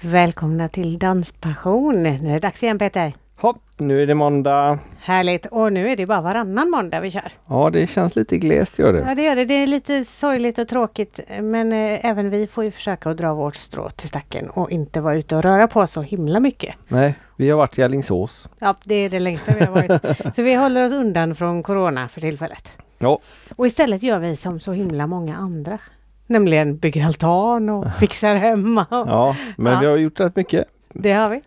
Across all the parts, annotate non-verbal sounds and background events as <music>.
Välkomna till Danspassion. Nu är det dags igen Peter. Hopp, nu är det måndag. Härligt! Och nu är det bara varannan måndag vi kör. Ja, det känns lite glest gör det. Ja det gör det. Det är lite sorgligt och tråkigt men eh, även vi får ju försöka att dra vårt strå till stacken och inte vara ute och röra på så himla mycket. Nej, vi har varit i Alingsås. Ja, det är det längsta vi har varit. <laughs> så vi håller oss undan från Corona för tillfället. Ja, Och istället gör vi som så himla många andra. Nämligen bygger altan och <laughs> fixar hemma. Och ja men Ja. vi har gjort rätt mycket. Det har vi.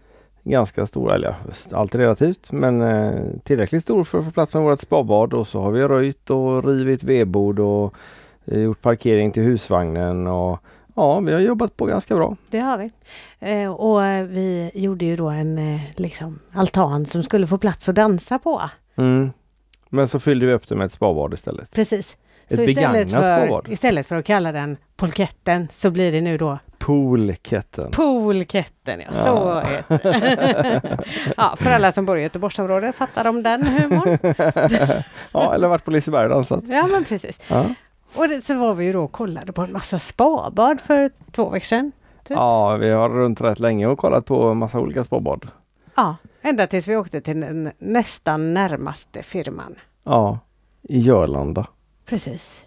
Ganska stora, eller allt relativt, men eh, tillräckligt stor för att få plats med vårt spabad och så har vi röjt och rivit vedbord och eh, gjort parkering till husvagnen och ja, vi har jobbat på ganska bra. Det har vi. Eh, och vi gjorde ju då en eh, liksom, altan som skulle få plats att dansa på. Mm. Men så fyllde vi upp det med ett spabad istället. Precis. Ett så istället begagnat för, istället för att kalla den polketten så blir det nu då Poolketten. poolketten. Ja, Ja. så heter det. <laughs> ja, för alla som bor i Göteborgsområdet fattar de den humorn. <laughs> ja, eller varit på Liseberg och dansat. Ja, men precis. Ja. Och det, så var vi ju då och kollade på en massa spabad för två veckor sedan. Typ. ja, vi har runt rätt länge och kollat på massa olika spabad. Ja, ända tills vi åkte till den nästan närmaste firman. Ja, i Jörlanda. Precis.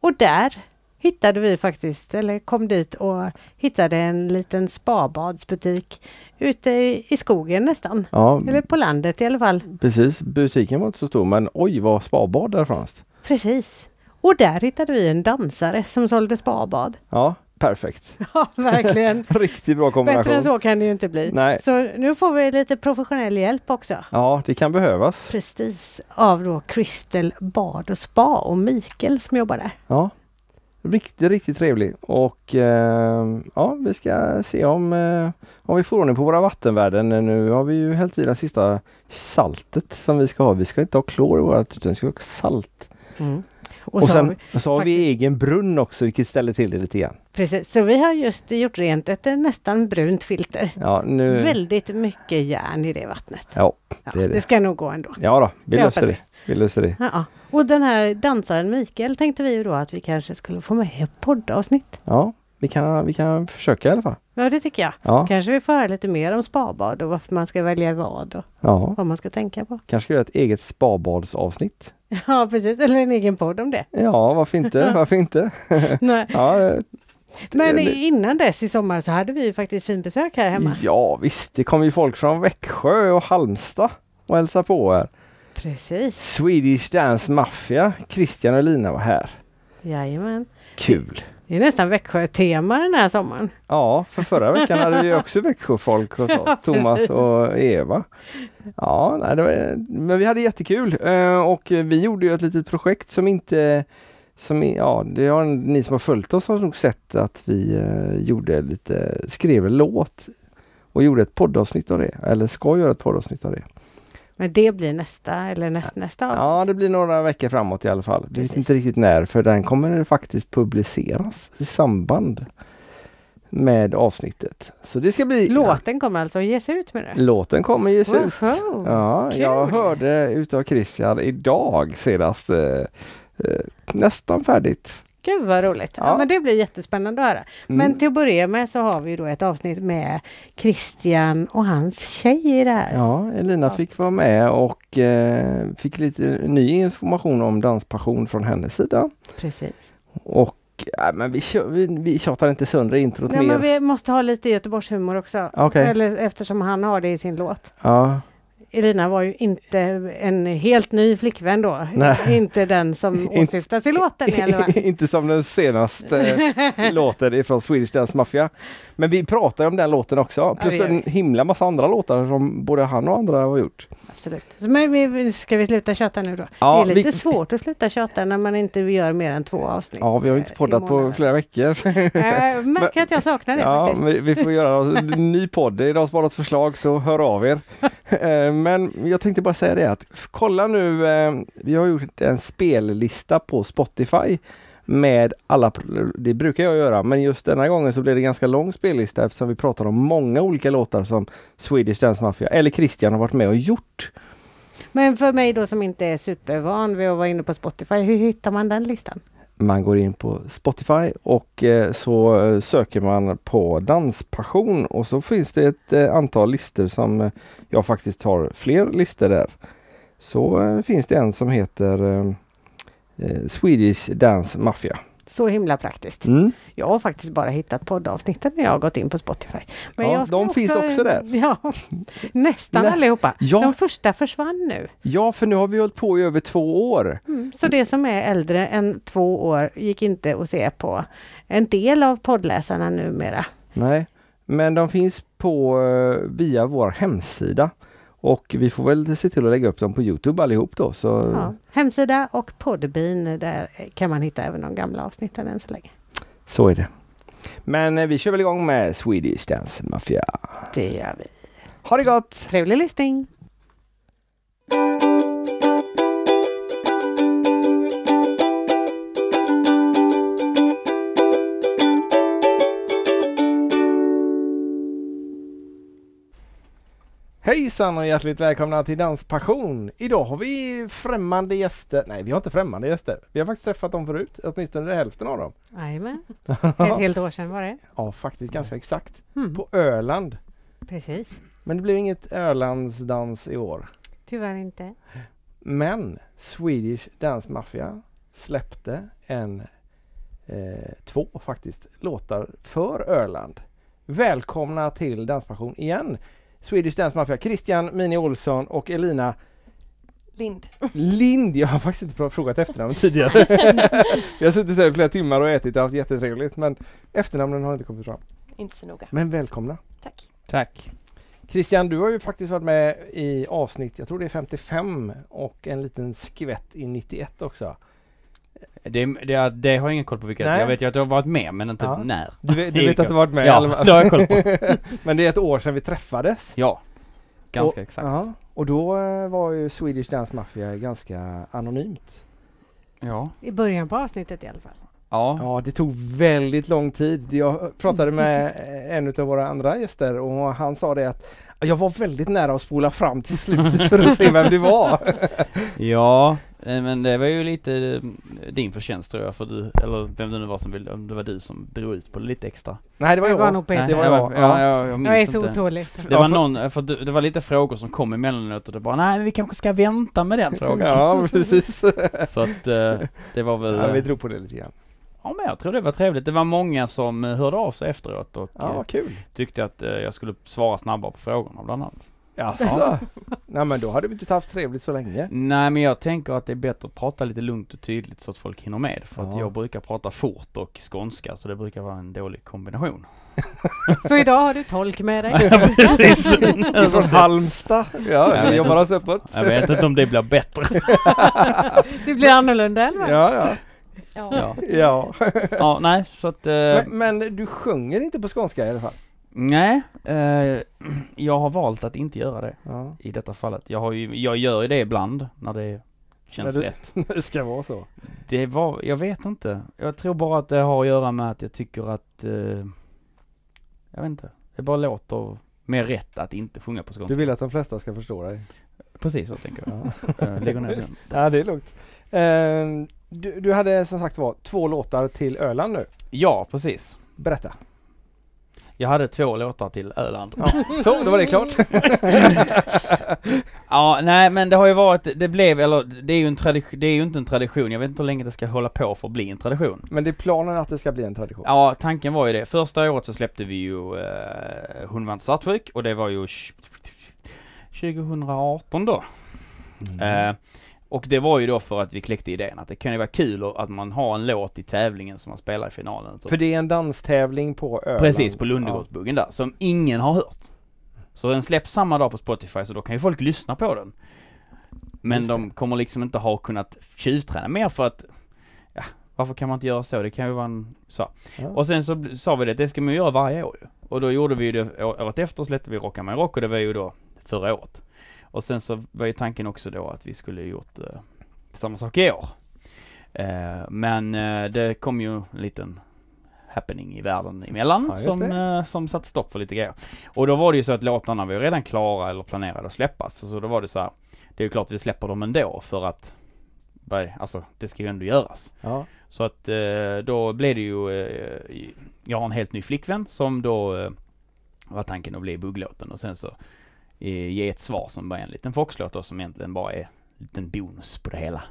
Och där hittade vi faktiskt, eller kom dit och hittade en liten spabadsbutik ute i, skogen nästan. Ja, Eller på landet i alla fall. precis. Butiken var inte så stor men oj vad spabad där fanns. Precis. Och där hittade vi en dansare som sålde spabad. Ja, perfekt. <laughs> Ja, verkligen. <laughs> Riktigt bra kombination. Bättre än så kan det ju inte bli. Nej. Så nu får vi lite professionell hjälp också. Ja, det kan behövas. Precis. Av då Crystal Bad och Spa och Mikael som jobbar där. Ja, riktigt, riktigt trevlig och eh, ja, vi ska se om, eh, om vi får ordning på våra vattenvärden. Nu har vi ju hällt i det sista saltet som vi ska ha. Vi ska inte ha klor i vårat utan vi ska ha salt. Och, Och, så har sen vi, så har vi faktiskt- egen brunn också vilket ställer till det lite grann. precis. Så vi har just gjort rent ett eh, nästan brunt filter. Ja, nu... Väldigt mycket järn i det vattnet. Ja, Ja, det är det. det ska nog gå ändå. ja då, vi löser det. Vi löser det. Ja, ja. Och den här dansaren Mikael tänkte vi ju då att vi kanske skulle få med i poddavsnitt. Ja, vi kan, vi kan försöka i alla fall. Ja, det tycker jag. Ja, Kanske vi får höra lite mer om spabad och varför man ska välja vad och ja. vad man ska tänka på. kanske göra ett eget spabadsavsnitt. <laughs> Ja, precis. Eller en egen podd om det. Ja, varför inte? <laughs> Varför inte? <laughs> Nej. Ja, eh, Men innan dess i sommar så hade vi ju faktiskt fin besök här hemma. ja visst, det kom ju folk från Växjö och Halmstad och hälsade på här. Precis. Swedish Dance Mafia, Christian och Lina var här. Jajamän. Kul! Det är nästan Växjö-tema den här sommaren. Ja, för förra veckan hade vi också Växjöfolk hos <laughs> oss, Ja, Thomas och Eva. Ja, nej, var, men vi hade jättekul eh, och vi gjorde ju ett litet projekt som inte som, ja, det har ni som har följt oss har nog sett att vi eh, gjorde lite, skrev en låt och gjorde ett poddavsnitt av det, eller ska göra ett poddavsnitt av det. Men det blir nästa eller näst, nästa avsnitt. Ja, det blir några veckor framåt i alla fall. Vi vet inte riktigt när, för den kommer faktiskt publiceras i samband med avsnittet. Så det ska bli... Låten kommer alltså att ges ut med det? Låten kommer ges ut. Woho! Ja, jag Kul. hörde utav Christian idag senast. Eh, eh, nästan färdigt. Gud vad roligt! Ja. Ja. men det blir jättespännande att höra. Mm. Men till att börja med så har vi då ett avsnitt med Christian och hans tjej i det här. Ja, Elina fick vara med och eh, fick lite ny information om danspassion från hennes sida. Precis. Och ja, men vi, kör, vi, vi tjatar inte sönder introt Ja, mer. men vi måste ha lite Göteborgshumor också. Okej. Eller, eftersom han har det i sin låt. Ja, Elina var ju inte en helt ny flickvän då. Nej. Inte den som <laughs> åsyftas i låten <laughs> inte som den senaste <laughs> låten ifrån Swedish Dance Mafia. Men vi pratar ju om den låten också. Plus det en himla massa andra låtar som både han och andra har gjort. Absolut. Så, men ska vi sluta tjata nu då? Ja, det är lite vi- svårt att sluta tjata när man inte gör mer än två avsnitt. Ja, vi har ju inte eh, poddat på flera veckor. Jag märker att jag saknar det Ja, vi, vi får göra en ny podd. Det är de som har något förslag så hör av er. Men jag tänkte bara säga det att kolla nu. eh, Vi har gjort en spellista på Spotify med alla, det brukar jag göra, men just denna gången så blir det ganska lång spellista eftersom vi pratar om många olika låtar som Swedish Dance Mafia eller Christian har varit med och gjort. Men för mig då som inte är supervan vid att vara inne på Spotify, hur hittar man den listan? Man går in på Spotify och eh, så eh, söker man på danspassion och så finns det ett eh, antal listor som jag faktiskt har fler listor där. Så finns det en som heter Swedish Dance Mafia. Så himla praktiskt. Mm. Jag har faktiskt bara hittat poddavsnitten när jag har gått in på Spotify. Men Ja, de finns också där. <laughs> Ja, nästan Nej. allihopa. Ja. De första försvann nu. Ja, för nu har vi hållit på i över två år. Mm. Så det som är äldre än två år gick inte att se på en del av poddläsarna numera. Nej, men de finns på eh, via vår hemsida och vi får väl se till att lägga upp dem på Youtube allihop då. Så Ja. Hemsida och Podbean, där kan man hitta även de gamla avsnitten än så länge. så är det. Men eh, vi kör väl igång med Swedish Dance Mafia. Det gör vi. Ha det gott! Trevlig lyssning! Hejsan och hjärtligt välkomna till Danspassion! Idag har vi främmande gäster. Nej, vi har inte främmande gäster. Vi har faktiskt träffat dem förut, åtminstone hälften av dem. Jajamän. <laughs> Ett helt år sedan var det. Ja, faktiskt ganska exakt. Mm. På Öland. Precis. Men det blev inget Ölandsdans i år. Tyvärr inte. Men Swedish Dance Mafia släppte en, eh, två faktiskt, låtar för Öland. Välkomna till Danspassion igen! Swedish Dance Mafia, Christian Mini Olsson och Elina Lind. Lind. Jag har faktiskt inte frågat efternamn <laughs> tidigare. Vi har suttit här i flera timmar och ätit och haft jättetrevligt men efternamnen har inte kommit fram. Inte så noga. Men välkomna! Tack. Tack. Christian, du har ju faktiskt varit med i avsnitt, jag tror det är 55 och en liten skvätt i 91 också. Det, det, det har jag ingen koll på vilket. Nej. Jag vet ju att du har varit med men inte Ja. när. Du, vet- du vet att du koll. varit med i Ja, det har jag koll på. <laughs> Men det är ett år sedan vi träffades. Ja. Ganska och, exakt. Ja, och då eh, var ju Swedish Dance Mafia ganska anonymt. Ja. I början på avsnittet i alla fall. Ja. Ja, det tog väldigt lång tid. Jag pratade med eh, en av våra andra gäster och han sa det att jag var väldigt nära att spola fram till slutet för att se vem det var. <laughs> Ja, men det var ju lite eh, din förtjänst tror jag för du, eller vem det nu var som ville, om det var du som drog ut på det lite extra. Nej, det var Det jag. var nog Peter. det var jag. Ja, Ja. jag, jag Jag är så otålig. så. Det var någon, för det, det var lite frågor som kom emellanåt och det bara nej men vi kanske ska vänta med den frågan. Ja, precis. <laughs> Så att eh, det var väl, Ja, vi eh, drog på det lite grann. ja men jag tror det var trevligt. Det var många som eh, hörde av sig efteråt och Ja, eh, tyckte att eh, jag skulle svara snabbare på frågorna bland annat. Jaså? Nej, men då hade vi inte haft trevligt så länge. Nej men jag tänker att det är bättre att prata lite lugnt och tydligt så att folk hinner med. För att Ja. jag brukar prata fort och skånska så det brukar vara en dålig kombination. Så idag har du tolk med dig. <laughs> Precis. <laughs> Ifrån Halmstad. Ja, Jag vi vet jobbar oss uppåt. Jag vet inte om det blir bättre. <laughs> Det blir annorlunda eller? Ja, ja. Ja. Ja, ja. ja nej så att... Eh, Men, men du sjunger inte på skånska i alla fall? nej, eh, <clears throat> jag har valt att inte göra det Ja, i detta fallet. Jag, har ju, jag gör ju det ibland när det känns När du- rätt. <laughs> det ska vara så. Det var, jag vet inte. Jag tror bara att det har att göra med att jag tycker att, eh, jag vet inte, det bara låter mer rätt att inte sjunga på skånska. Du vill att de flesta ska förstå dig? Precis så tänker jag. Ja, Eh, Lägger ner den. <laughs> ja det är lugnt. Eh, du, du hade som sagt var två låtar till Öland nu. Ja, precis. Berätta. Jag hade två låtar till Öland. Ja, så, då var det klart. Ja, nej men det har ju varit, det blev, eller det är ju en tradition, det är ju inte en tradition. Jag vet inte hur länge det ska hålla på för att bli en tradition. Men det är planen att det ska bli en tradition. Ja, tanken var ju det. Första året så släppte vi ju eh, Hon vann svartsjuk och det var ju tj- 2018 då. Mm. Eh, och det var ju då för att vi kläckte idén att det kan ju vara kul att man har en låt i tävlingen som man spelar i finalen. Så För det är en danstävling på Öland. Precis, på Lundegårdsbuggen där, som ingen har hört. Så den släpps samma dag på Spotify, så då kan ju folk lyssna på den. Men de kommer liksom inte ha kunnat tjuvträna mer för att, ja, varför kan man inte göra så? Det kan ju vara en, så. Ja. Och sen så sa vi det, det ska man ju göra varje år ju. Och då gjorde vi det, året efter släppte vi Rocka med rock och det var ju då förra året. Och sen så var ju tanken också då att vi skulle gjort eh, samma sak i år. Eh, men eh, det kom ju en liten happening i världen emellan Ja, som, eh, som satte stopp för lite grejer. Och då var det ju så att låtarna var ju redan klara eller planerade att släppas. Så då var det så här, det är ju klart vi släpper dem ändå för att alltså det ska ju ändå göras. Ja. Så att eh, då blev det ju, eh, jag har en helt ny flickvän som då eh, var tanken att bli bugglåten och sen så ge ett svar som bara är en liten foxlåt då som egentligen bara är en liten bonus på det hela.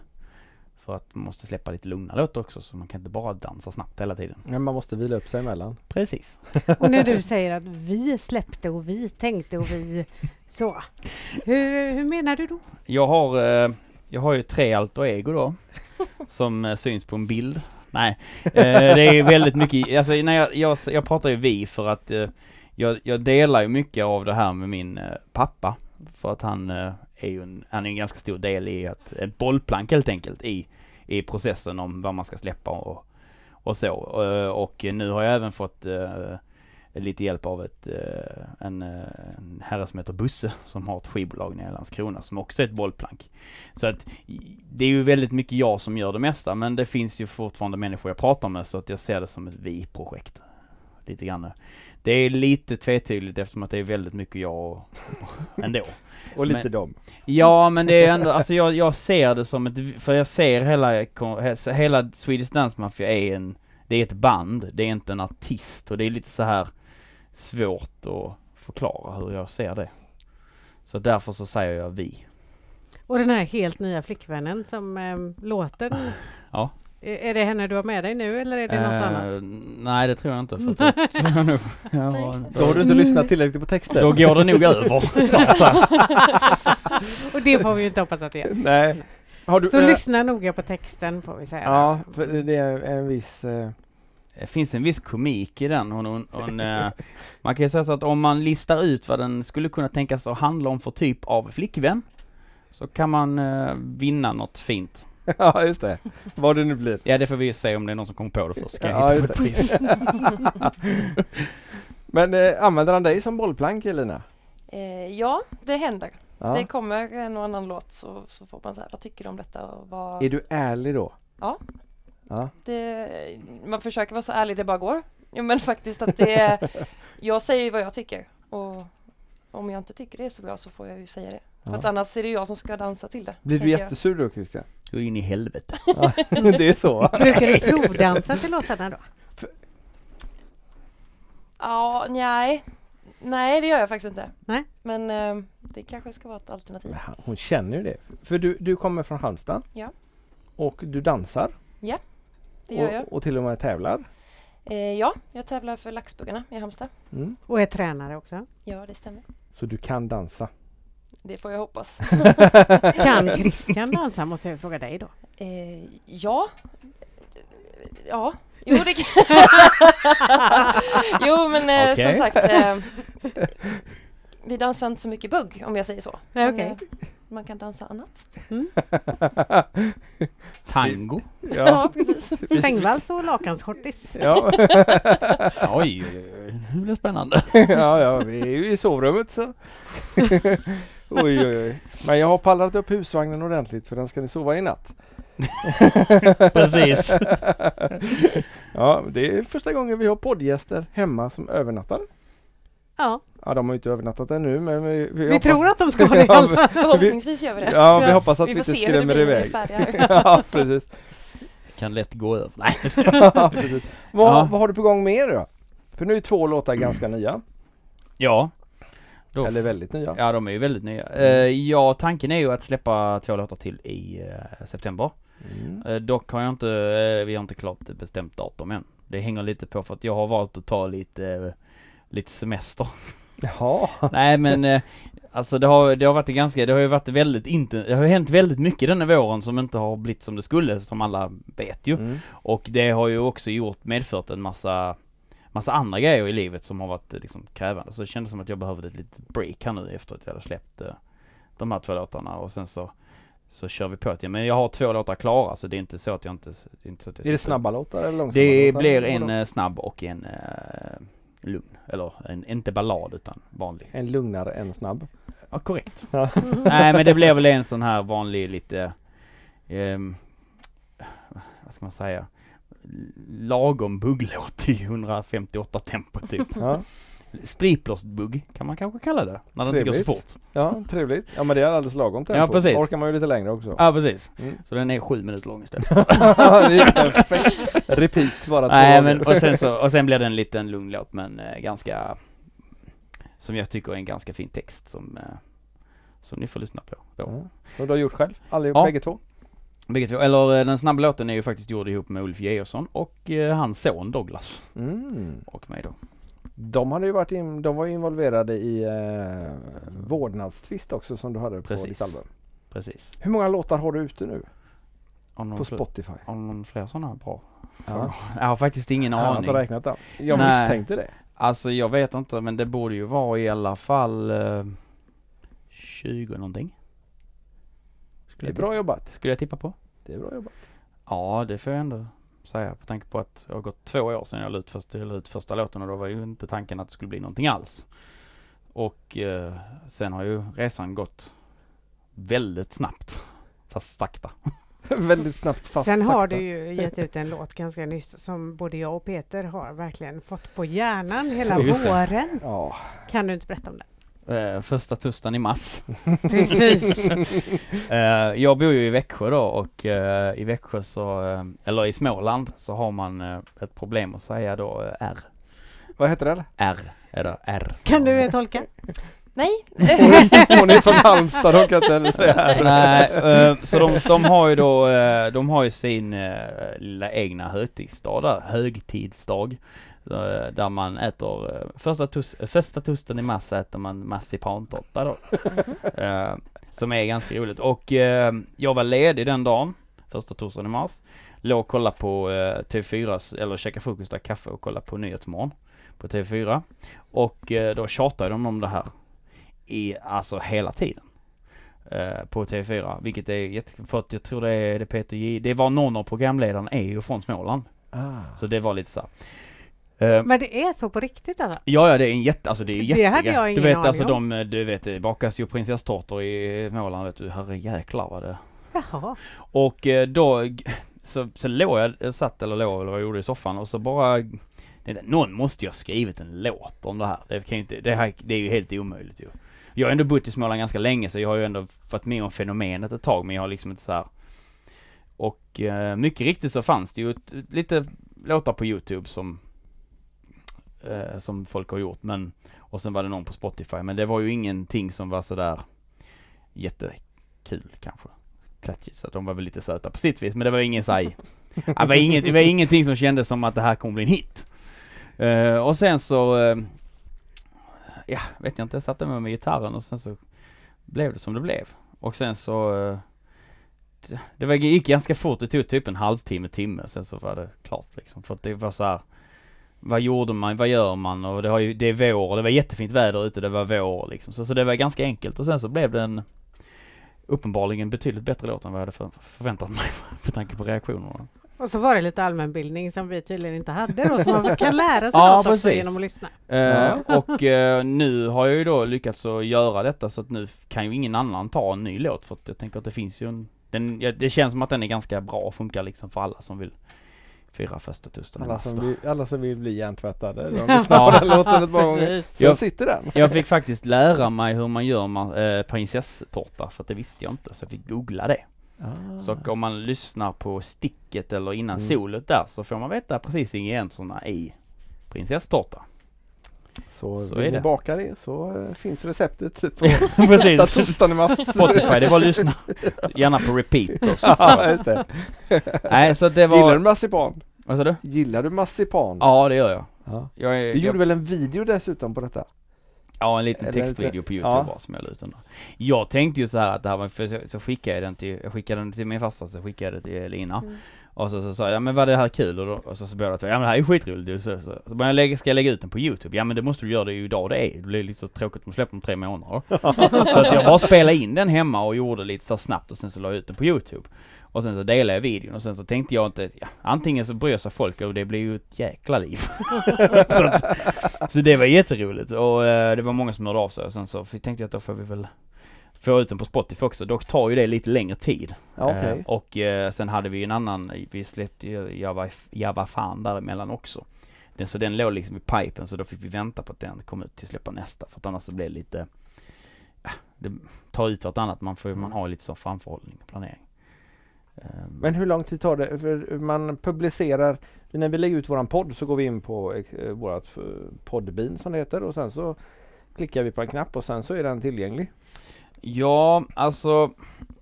För att man måste släppa lite lugna låtar också så man kan inte bara dansa snabbt hela tiden. Men man måste vila upp sig emellan. Precis. <laughs> Och när du säger att vi släppte och vi tänkte och vi <laughs> så. Hur, hur menar du då? Jag har, eh, jag har ju tre alter ego då. <laughs> som eh, syns på en bild. Nej, eh, det är väldigt mycket, alltså när jag, jag, jag pratar ju vi för att jag, jag delar ju mycket av det här med min eh, pappa. För att han eh, är ju en, han är en ganska stor del i att, ett bollplank helt enkelt i, i processen om vad man ska släppa och, och så. Och nu har jag även fått lite hjälp av ett, en, en herre som heter Busse som har ett skivbolag nere i Landskrona som också är ett bollplank. Så att det är ju väldigt mycket jag som gör det mesta men det finns ju fortfarande människor jag pratar med så att jag ser det som ett vi-projekt. Lite grann. Det är lite tvetydigt eftersom att det är väldigt mycket jag och, och <laughs> ändå. Och lite Men- dem. Ja men det är ändå, alltså jag, jag ser det som ett, för jag ser hela, hela Swedish Dance Mafia är en, det är ett band, det är inte en artist och det är lite så här svårt att förklara hur jag ser det. Så därför så säger jag vi. Och den här helt nya flickvännen som eh, låter. Ja. Är det henne du har med dig nu eller är det något Eh, annat? Nej det tror jag inte för att då, <laughs> tror jag nog, ja, Då har du inte lyssnat tillräckligt på texten. då går det nog över. <laughs> <laughs> Och det får vi ju inte hoppas att det gör. Nej. Har du, Så eh, lyssna noga på texten får vi säga. Ja, för det- är en viss... eh, Det finns en viss komik i den. Hon, hon, hon, eh, man kan ju säga så att om man listar ut vad den skulle kunna tänkas att handla om för typ av flickvän så kan man eh, vinna något fint. <laughs> Ja, just det. Vad det nu blir. Ja, det får vi ju se om det är någon som kommer på det först. Ska jag Ja, hitta just på ett pris. <laughs> Men eh, använder han dig som bollplank Elina? Eh, ja, det händer. Ja. Det kommer en och annan låt så, så får man säga, vad tycker du om detta? Och vad, Är du ärlig då? Ja. Ja. det, man försöker vara så ärlig det bara går. Ja, men faktiskt att det är, <laughs> jag säger vad jag tycker. Och om jag inte tycker det är så bra så får jag ju säga det. För Ja. att annars är det jag som ska dansa till det. Blir du jag. jättesur då Christian? Gå in i helvete. <laughs> Ja, det är så. Brukar du provdansa till låtarna då? Ja, nej. Nej, det gör jag faktiskt inte. Nej. Men eh, det kanske ska vara ett alternativ. Hon känner ju det. För du, du kommer från Halmstad. Ja. Och du dansar. Det gör jag. och, och till och med tävlar. Eh, ja, jag tävlar för Laxbuggarna i Halmstad. Mm. Och är tränare också. Ja, det stämmer. Så du kan dansa. Det får jag hoppas. <laughs> Kan Christian dansa måste jag fråga dig då. Eh, ja. Ja. Jo, det kan Jo, men eh, Okej. som sagt. Eh, vi dansar inte så mycket bugg om jag säger så. Nej, Men, okej. eh, man kan dansa annat. Tango. ja. Ja, precis. Sängvals och lakanshortis. Ja. <laughs> Oj. det blir spännande. ja, ja, vi är ju i sovrummet så. <laughs> oj, oj, oj. Men jag har pallrat upp husvagnen ordentligt för den ska ni sova i natt. <laughs> Precis. <laughs> Ja, det är första gången vi har poddgäster hemma som övernattar. Ja, Ja, de har ju inte övernattat ännu men vi, vi, vi hoppas, tror att de ska det <laughs> Ja, fall. Förhoppningsvis gör vi det. Ja, vi hoppas att vi, vi får inte skrämmer vi iväg. ja, precis. Kan lätt gå över. Nej. Ja, precis. Vad, Ja. vad har du på gång med er då? För nu är två låtar <clears throat> ganska nya. Ja. Då Eller väldigt nya. Ja, de är ju väldigt nya. Eh, ja, tanken är ju att släppa två låtar till i eh, september. Mm. Eh, dock har jag inte, eh, vi har inte klart bestämt datum än. Det hänger lite på för att jag har valt att ta lite, eh, lite semester. <laughs> Jaha. Nej men, eh, alltså det har, det har varit ganska, det har ju varit väldigt inte, det har hänt väldigt mycket denna våren som inte har blivit som det skulle, som alla vet ju. Mm. Och det har ju också gjort, medfört en massa Massa andra grejer i livet som har varit eh, liksom krävande. Så det kändes som att jag behövde ett litet break här nu efter att jag hade släppt eh, de här två låtarna och sen så Så kör vi på det. Men jag har två låtar klara så det är inte så att jag inte, det är inte så att jag Är det snabba låtar eller långsamma Det låtar? blir en eh, snabb och en eh, lugn. Eller en, inte ballad utan vanlig. En lugnare än snabb. Ja, korrekt. Ja. <laughs> Nej men det blir väl en sån här vanlig lite ehm, Vad ska man säga? Lagom bugglåt i 158 tempo typ. Ja. Striplers-bugg kan man kanske kalla det. När det inte går så fort. Ja, trevligt. Ja men det är alldeles lagom tempo. Ja, precis. Orkar man ju lite längre också. Ja precis. Mm. Så den är sju minuter lång istället. <laughs> det perfekt. Repeat bara Nej men och sen så, <laughs> och sen blir det en liten lugn låt men eh, ganska Som jag tycker är en ganska fin text som eh, Som ni får lyssna på då. Ja. Så du har gjort själv? Allihop, Ja. bägge två? Två, eller eh, den snabba låten är ju faktiskt gjord ihop med Ulf Georgsson och eh, hans son Douglas Mm. och mig då. De hade ju varit in, de var ju involverade i eh, vårdnadstvist också som du hade på Precis. ditt album. Precis. Hur många låtar har du ute nu Har någon på fler- Spotify? Har någon fler sådana bra? Ja. <laughs> Jag har faktiskt ingen Jag har aning. inte räknat dem. Jag Nej. misstänkte det. Alltså jag vet inte men det borde ju vara i alla fall eh, 20 någonting. Det är bra jobbat. skulle jag tippa på? Det är bra jobbat. Ja, det får jag ändå säga på tanke på att det har gått två år sedan jag la ut, la ut första låten och då var ju inte tanken att det skulle bli någonting alls. Och eh, sen har ju resan gått väldigt snabbt. Fast sakta. <laughs> Väldigt snabbt fast Sen har sakta. du ju gett ut en låt ganska nyss som både jag och Peter har verkligen fått på hjärnan hela våren. Ja. Kan du inte berätta om det? Eh, första torsdagen i mars. <laughs> Precis. <laughs> Eh, jag bor ju i Växjö då och eh, i Växjö så, eh, eller i Småland så har man eh, ett problem att säga då eh, R. Vad heter det? R är det R. Kan du eh, tolka? Nej. <laughs> Hon är från Halmstad, hon kan inte heller säga här. Nej, eh, så de, de har ju då, eh, de har ju sin eh, lilla egna högtidsdag där, högtidsdag. Eh, Där man äter, eh, första, tus, eh, första torsdagen i mars äter man marsipantårta då. <laughs> Som är ganska roligt och jag var ledig den dagen, första torsdagen i mars. Låg och kollade på eh, TV4, eller käkade frukost, drack kaffe och kollade på Nyhetsmorgon på TV4. Och då tjatade de om det här i, alltså hela tiden på TV4, vilket är jätte, för att jag tror det är det Peter J, det var någon av programledarna är ju från Småland. Ah. Så det var lite så Men det är så på riktigt alltså? Ja, ja, det är en jätte, alltså det är Det jättegrej. hade jag Du ingen vet aning alltså om. de, du vet det bakas ju prinsesstårtor i Småland vet du, herre jäklar vad det Jaha. Och eh, då, så, så låg jag, jag satt eller låg eller vad jag gjorde i soffan och så bara någon måste ju ha skrivit en låt om det här. Det kan ju inte, det här, det är ju helt omöjligt ju. Jag har ändå bott i Småland ganska länge så jag har ju ändå varit med om fenomenet ett tag men jag har liksom inte så här. Och eh, mycket riktigt så fanns det ju ett, lite låtar på Youtube som eh, som folk har gjort men och sen var det någon på Spotify men det var ju ingenting som var sådär jättekul kanske. Klatschigt så de var väl lite söta på sitt vis men det var ingen såhär <laughs> det, var inget, det var ingenting som kändes som att det här kommer bli en hit. Eh, och sen så eh, ja, vet jag inte, jag satte mig med gitarren och sen så blev det som det blev. Och sen så eh, det- var, gick ganska fort, det tog typ en halvtimme, timme, sen så var det klart liksom. För det var så här. Vad gjorde man, vad gör man och det har ju, det är vår och det var jättefint väder ute, det var vår liksom. Så, så det var ganska enkelt och sen så blev det en uppenbarligen betydligt bättre låt än vad jag hade för, förväntat mig <laughs> med tanke på reaktionerna. Och så var det lite allmänbildning som vi tydligen inte hade då, så man kan lära sig Ja, något också precis. genom att lyssna. Eh, och eh, nu har jag ju då lyckats att göra detta så att nu kan ju ingen annan ta en ny låt för att jag tänker att det finns ju en den, ja, Det känns som att den är ganska bra och funkar liksom för alla som vill fira första i Alla som, vill, alla som vill bli hjärntvättade, de Ja. <laughs> lyssnar på den låten ett par gånger. Jag- sitter den. Jag fick faktiskt lära mig hur man gör ma- eh, prinsesstårta för att det visste jag inte så jag fick googla det. Ah. Så om man lyssnar på sticket eller innan Mm. solet där så får man veta precis ingredienserna i prinsesstårta. Så, Så vill ni det. baka det så eh, finns receptet på <laughs> precis. nästa torsdag i mars. Spotify, det var att <laughs> lyssna. Gärna på repeat då. så- <laughs> ja, just det. Nej så det Gillar var... du marsipan? Vad sa du? Gillar du marsipan? Ja det gör jag. Ja. Jag, är, Du jag gjorde väl en video dessutom på detta? Ja en liten Eller textvideo på youtube ja. som jag la ut den. Jag tänkte ju så här att det här var, för så, så skickade jag den till, jag skickade den till min farsa så skickade jag den till Lina. Mm. Och så, så sa jag, ja men var det här kul? Och, då, och så, så båda två, ja men det här är skitroligt. Så, så, så jag lägga, ska jag lägga ut den på youtube? Ja men det måste du göra, det är ju idag det är. Det blir lite så tråkigt om du släpper om tre månader. <laughs> så att jag bara spelade in den hemma och gjorde lite så snabbt och sen så la jag ut den på youtube. Och sen så delade jag videon och sen så tänkte jag inte, ja, antingen så bryr sig folk och det blir ju ett jäkla liv. <laughs> så, att, så det var jätteroligt och eh, det var många som hörde av sig och sen så tänkte jag att då får vi väl få ut den på Spotify också. Dock tar ju det lite längre tid. Okej. Eh, och eh, sen hade vi en annan, vi släppte ju Java, Java fan däremellan också. Den, så den låg liksom i pipen så då fick vi vänta på att den kom ut till släppa nästa för att annars så blev det lite, det tar ut vartannat. Man får man har lite så framförhållning och planering. Ehm, Men hur lång tid tar det? För man publicerar, när vi lägger ut våran podd så går vi in på eh, vårat eh, poddbin som det heter och sen så klickar vi på en knapp och sen så är den tillgänglig. Ja, alltså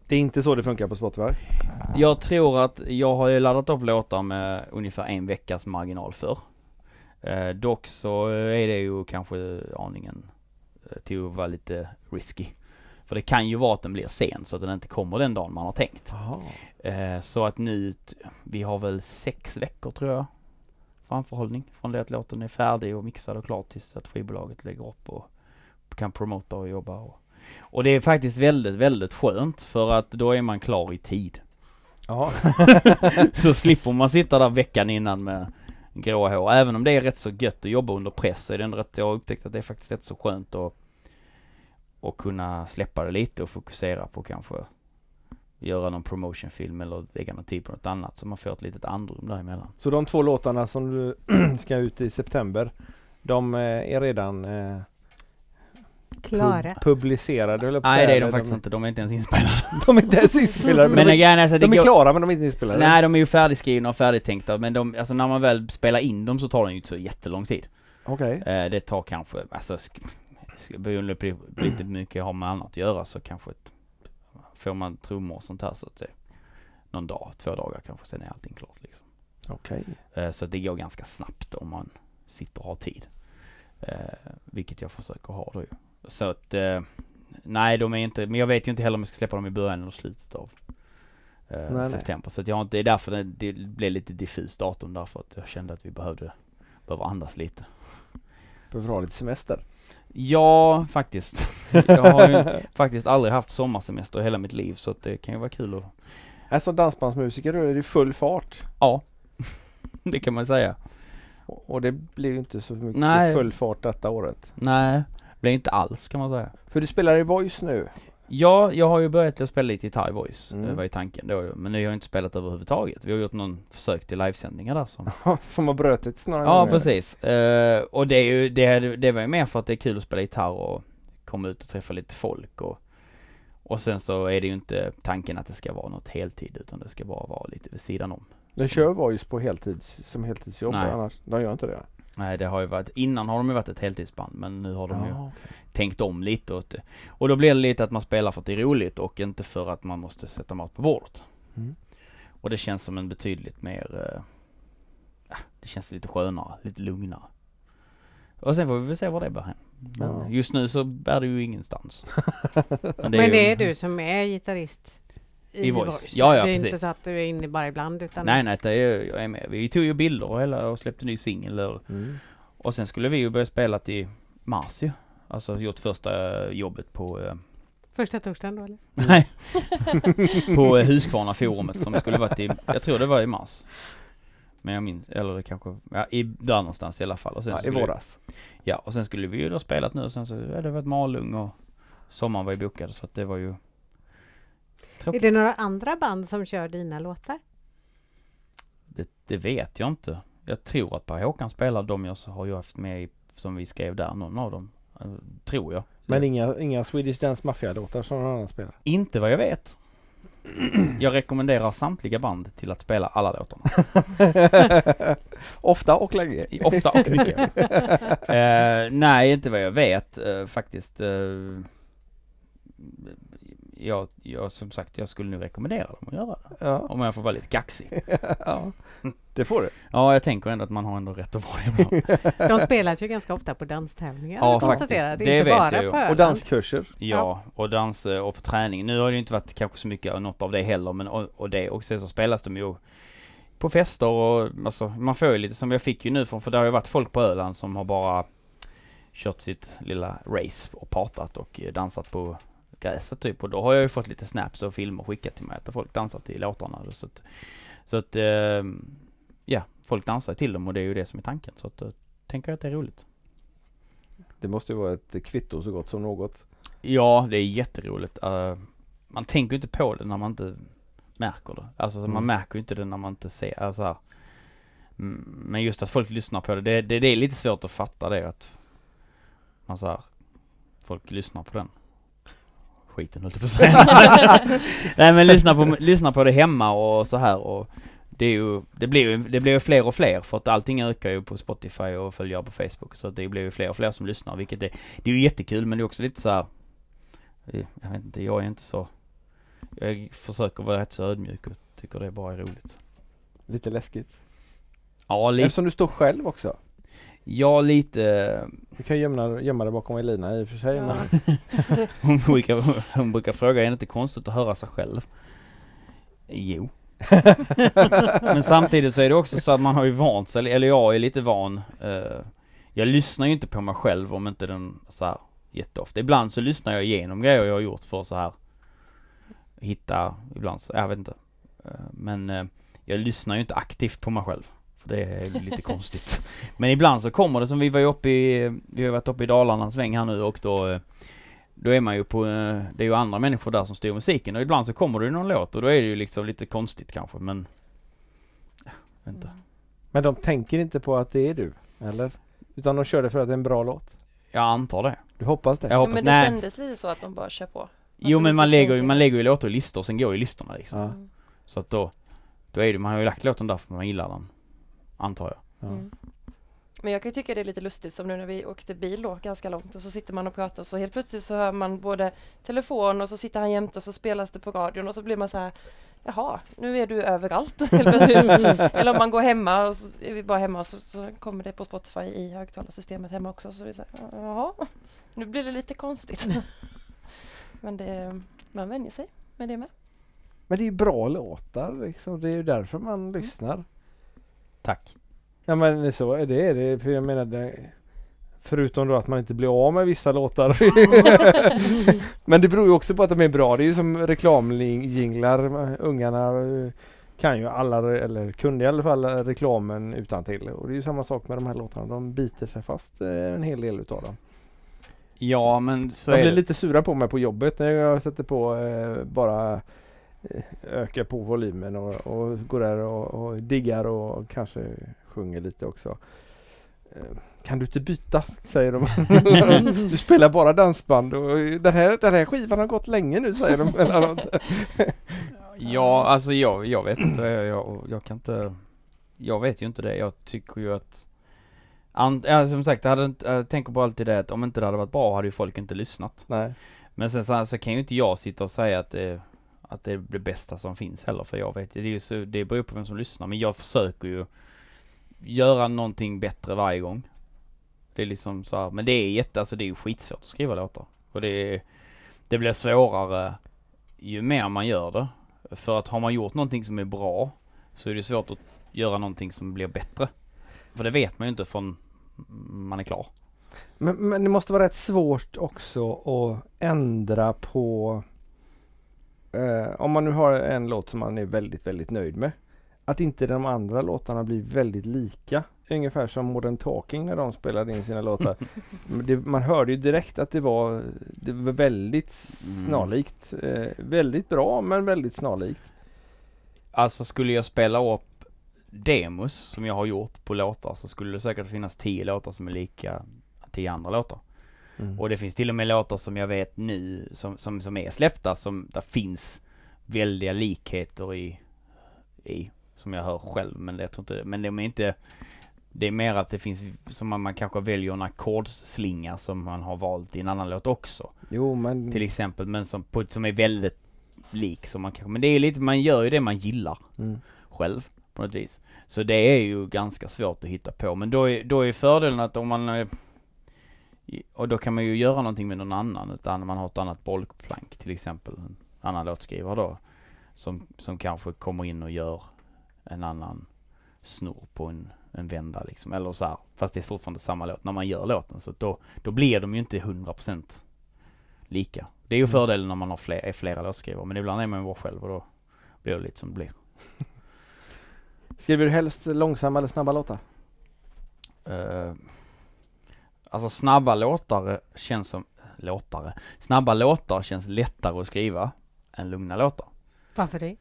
Det är inte så det funkar på Spotify. jag tror att jag har ju laddat upp låtar med ungefär en veckas marginal för. Eh, dock så är det ju kanske aningen eh, till att vara lite risky. För det kan ju vara att den blir sen så att den inte kommer den dagen man har tänkt. Eh, så att nu, vi har väl sex veckor tror jag framförhållning från det att låten är färdig och mixad och klar tills att skivbolaget lägger upp och kan promota och jobba. Och, och det är faktiskt väldigt, väldigt skönt för att då är man klar i tid. Ja. <laughs> Så slipper man sitta där veckan innan med gråa hår. Även om det är rätt så gött att jobba under press så är det ändå rätt, jag har upptäckt att det är faktiskt rätt så skönt att, att kunna släppa det lite och fokusera på kanske göra någon promotionfilm eller lägga någon tid på något annat så man får ett litet andrum däremellan. Så de två låtarna som du <clears throat> ska ut i september de eh, är redan eh, Klara. pub- publicerade att Nej det är de faktiskt inte, de är inte ens inspelade. <laughs> De är inte ens inspelade. Men Men de, är, grejen är så att det de är går, klara men de är inte inspelade. Nej de är ju färdigskrivna och färdigtänkta men de, alltså när man väl spelar in dem så tar det ju inte så jättelång tid. Okej. Eh, det tar kanske, alltså beroende på lite mycket jag har med annat att göra så kanske ett, får man trummor och sånt här så att det någon dag, två dagar kanske, sen är allting klart liksom. Okej. Eh, så det går ganska snabbt om man sitter och har tid. Eh, vilket jag försöker ha då ju. Så att, eh, nej de är inte, men jag vet ju inte heller om jag ska släppa dem i början eller slutet av eh, Nej, nej. september. Så att jag har inte, det är därför det, det blev lite diffust datum därför att jag kände att vi behövde, behöver andas lite. Behöver ha lite semester. Ja, faktiskt. Jag har ju <laughs> faktiskt aldrig haft sommarsemester i hela mitt liv så att det kan ju vara kul att, Alltså dansbandsmusiker då är det full fart. ja. <laughs> det kan man säga. Och det blir inte så mycket Nej. full fart detta året. Nej, blir inte alls kan man säga. För du spelar i Voice nu. Ja, jag har ju börjat att spela lite gitarr i voice, Mm. det var ju tanken då Men nu har jag inte spelat överhuvudtaget. Vi har gjort någon försök till livesändningar där som <laughs> som har brutits några Ja gånger. precis. Eh, och det är ju, det, det var ju mer för att det är kul att spela gitarr och komma ut och träffa lite folk och och sen så är det ju inte tanken att det ska vara något heltid utan det ska bara vara lite vid sidan om. De kör Voice på heltid som heltidsjobb Nej. annars. De gör inte det. Nej det har ju varit, innan har de ju varit ett heltidsband men nu har de ju Ja, tänkt om lite åt det. Och då blir det lite att man spelar för att det är roligt och inte för att man måste sätta mat på bordet. Mm. Och det känns som en betydligt mer, ja, det känns lite skönare, lite lugnare. Och sen får vi väl se var det bär hän. Men Ja. just nu så bär det ju ingenstans. <laughs> Men Men det ju- är du som är gitarrist i, I Voice. Voice. Ja, ja, det är inte precis. så att du är inne bara ibland utan Nej nej, det är, jag är med. Vi tog ju bilder och hela och släppte ny singel och, Mm. och sen skulle vi ju börja spela till mars ju. Alltså gjort första jobbet på eh, första torsdagen då eller? <laughs> Nej. <laughs> på eh, Huskvarna forumet som skulle varit i, jag tror det var i mars. Men jag minns, eller det kanske, ja i, där någonstans i alla fall. Och sen Ja, I skulle, våras. Ja, och sen skulle vi ju då spelat nu och sen så, ja det varit Malung och sommaren var ju bokad så att det var ju Är tråkigt. det några andra band som kör dina låtar? Det, det vet jag inte. Jag tror att Per Håkan spelar de jag har ju haft med i, som vi skrev där, någon av dem. Eh, Tror jag. Men inga, inga Swedish Dance Mafia-låtar som någon annan spelar. Inte vad jag vet. Jag rekommenderar samtliga band till att spela alla låtarna. <laughs> Ofta och länge. Ofta och mycket. <laughs> Eh, nej, inte vad jag vet eh, faktiskt. Uh, jag, jag, som sagt, jag skulle nu rekommendera dem att göra det. Ja. Om jag får vara lite kaxig. <laughs> ja. Det får du. Ja, jag tänker ändå att man har ändå rätt att vara det ibland. <laughs> De spelas ju ganska ofta på danstävlingar. Ja, faktiskt. konstaterat. Det inte vet bara jag ju. på Och Öland. Och danskurser. Ja, och dans eh, och på träning. Nu har det ju inte varit kanske så mycket av något av det heller, men och, och det. Och sen så spelas de ju på fester och alltså, man får ju lite som jag fick ju nu från, för det har ju varit folk på Öland som har bara kört sitt lilla race och partat och eh, dansat på gräset typ. Och då har jag ju fått lite snaps och filmer skickat till mig att folk dansar till låtarna. Så att, så att eh, ja, folk dansar till dem och det är ju det som är tanken. Så att då tänker jag att det är roligt. Det måste ju vara ett kvitto så gott som något. Ja, det är jätteroligt. Uh, man tänker ju inte på det när man inte märker det. Alltså så man Mm. märker ju inte det när man inte ser, alltså här, Mm, Men just att folk lyssnar på det, det, det, det är lite svårt att fatta det att man så här, folk lyssnar på den skiten höll jag på att säga. <laughs> Nej men lyssna på, lyssna på det hemma och så här och det är ju, det blir ju, det blir ju fler och fler för att allting ökar ju på Spotify och följare på Facebook så att det blir ju fler och fler som lyssnar vilket är, det är ju jättekul men det är också lite så här. eh, Jag vet inte, jag är inte så, jag försöker vara rätt så ödmjuk och tycker det bara är roligt. Lite läskigt. Ja, lite, Eftersom du står själv också. Ja lite, Du kan gömma, gömma dig bakom Elina i och för sig. Ja. Men, <laughs> hon brukar, hon brukar fråga, är det inte konstigt att höra sig själv? Jo. <laughs> Men samtidigt så är det också så att man har ju vant sig, eller jag är lite van. eh, jag lyssnar ju inte på mig själv om inte den så här jätteofta. Ibland så lyssnar jag igenom grejer jag har gjort för så här hitta, ibland så, jag vet inte. Eh, men eh, jag lyssnar ju inte aktivt på mig själv. För det är lite konstigt. Men ibland så kommer det som vi var ju uppe i, vi har varit uppe i Dalarna en sväng här nu och då då är man ju på, eh, det är ju andra människor där som styr musiken och ibland så kommer det ju någon låt och då är det ju liksom lite konstigt kanske men ja, vet inte. men de tänker inte på att det är du, eller? Utan de kör det för att det är en bra låt. Jag antar det. Du hoppas det? Jag Ja, hoppas, men det nej. kändes lite så att de bara kör på. Jo de men man lägger, man lägger ju låtar i listor och sen går ju listorna liksom. Ja. Mm. Så att då, då är det, man har ju lagt låten där för man gillar den. Antar jag. Ja. Mm. Men jag kan ju tycka det är lite lustigt som nu när vi åkte bil då ganska långt och så sitter man och pratar och så helt plötsligt så hör man både telefon och så sitter han jämte och så spelas det på radion och så blir man så här Jaha, nu är du överallt <laughs> helt plötsligt. Eller om man går hemma och så är vi bara hemma och så, så kommer det på Spotify i högtalarsystemet hemma också. Så är det så här, jaha, nu blir det lite konstigt. <laughs> Men det, man vänjer sig med det med. Men det är ju bra låtar liksom. Det är ju därför man lyssnar. Tack. Ja men så är det. det för jag menar det, Förutom då att man inte blir av med vissa låtar. <laughs> men det beror ju också på att de är bra. Det är ju som reklamjinglar. Ungarna eh, kan ju alla, eller kunde i alla fall reklamen utan till. Och det är ju samma sak med de här låtarna. De biter sig fast eh, en hel del utav dem. Ja men så De är blir det. lite sura på mig på jobbet när jag sätter på eh, bara ökar på volymen och, och går där och, och diggar och kanske sjunger lite också. Eh, kan du inte byta? säger de. <laughs> du spelar bara dansband och den här, den här skivan har gått länge nu säger de. Ja alltså jag, jag vet inte, jag, jag, kan inte Jag vet ju inte det, jag tycker ju att an, ja, som sagt, jag, hade inte, jag tänker på alltid det att om inte det hade varit bra hade ju folk inte lyssnat. Nej. Men sen så, så kan ju inte jag sitta och säga att det, att det är det bästa som finns heller för jag vet ju, det, är ju så, det beror på vem som lyssnar men jag försöker ju göra någonting bättre varje gång. Det är liksom så här, men det är jätte, alltså det är ju skitsvårt att skriva låtar. Och det det blir svårare ju mer man gör det. För att har man gjort någonting som är bra så är det svårt att göra någonting som blir bättre. För det vet man ju inte förrän man är klar. Men, men det måste vara rätt svårt också att ändra på eh, om man nu har en låt som man är väldigt, väldigt nöjd med. Att inte de andra låtarna blir väldigt lika. Ungefär som Modern Talking när de spelade in sina låtar. <laughs> Det, man hörde ju direkt att det var, det var väldigt Mm. snarlikt. Eh, väldigt bra men väldigt snarlikt. Alltså skulle jag spela upp demos som jag har gjort på låtar så skulle det säkert finnas tio låtar som är lika tio andra låtar. Mm. Och det finns till och med låtar som jag vet nu som, som, som är släppta som där finns väldiga likheter i, i som jag hör själv men det jag tror inte, men de är inte det är mer att det finns som man, man kanske väljer en ackordsslinga som man har valt i en annan låt också. Jo men Till exempel men som, på, som är väldigt lik som man kanske, men det är lite, man gör ju det man gillar mm. själv på något vis. Så det är ju ganska svårt att hitta på. Men då är, då är fördelen att om man eh, och då kan man ju göra någonting med någon annan, utan man har ett annat bollplank till exempel. En annan låtskrivare då. Som, som kanske kommer in och gör en annan snurr på en, en vända liksom. Eller så här, fast det är fortfarande samma låt när man gör låten. Så då, då blir de ju inte 100% lika. Det är ju Mm. fördelen när man har fler, är flera låtskrivare. Men ibland är man ju bara själv och då blir det lite som det blir. Skriver du helst långsamma eller snabba låtar? Uh, alltså snabba låtar känns som, låtare, snabba låtar känns lättare att skriva än lugna låtar. Varför det?